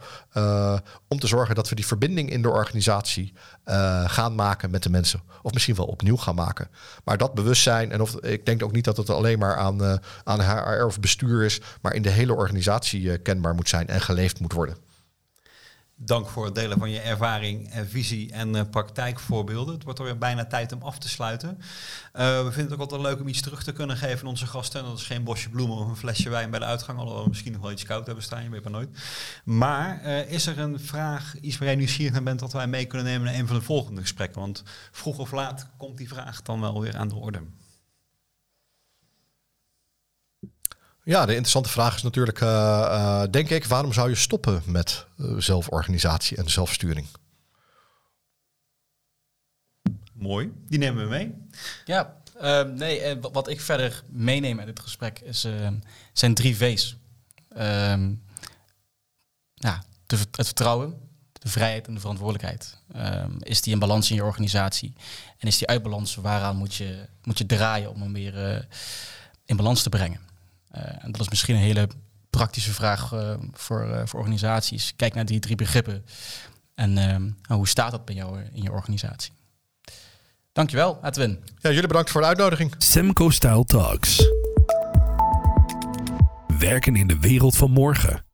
om te zorgen dat we die verbinding in de organisatie gaan maken met de mensen. Of misschien wel opnieuw gaan maken. Maar dat bewustzijn, en of, ik denk ook niet dat het alleen maar aan, aan HR of bestuur is, maar in de hele organisatie kenbaar moet zijn en geleefd moet worden. Dank voor het delen van je ervaring, visie en eh, praktijkvoorbeelden. Het wordt alweer bijna tijd om af te sluiten. Eh, we vinden het ook altijd leuk om iets terug te kunnen geven aan onze gasten. En dat is geen bosje bloemen of een flesje wijn bij de uitgang. Alhoewel we misschien nog wel iets koud hebben staan, je weet maar nooit. Maar eh, is er een vraag, iets waar jij nieuwsgierig naar bent, dat wij mee kunnen nemen naar een van de volgende gesprekken? Want vroeg of laat komt die vraag dan wel weer aan de orde. Ja, de interessante vraag is natuurlijk, eh, eh, denk ik, waarom zou je stoppen met eh, zelforganisatie en zelfsturing? Mooi, die nemen we mee. Ja, ehm, nee, wat ik verder meeneem uit dit gesprek is, ehm, zijn drie V's. Ehm, ja, de, vert- het vertrouwen, de vrijheid en de verantwoordelijkheid. Ehm, is die in balans in je organisatie? En is die uit balans, waaraan moet je, moet je draaien om hem weer eh, in balans te brengen? Eh, en dat is misschien een hele praktische vraag eh, voor, eh, voor organisaties. Kijk naar die drie begrippen. En ehm, hoe staat dat bij jou in je organisatie? Dankjewel, Edwin. Ja, jullie bedankt voor de uitnodiging. Semco Style Talks. Werken in de wereld van morgen.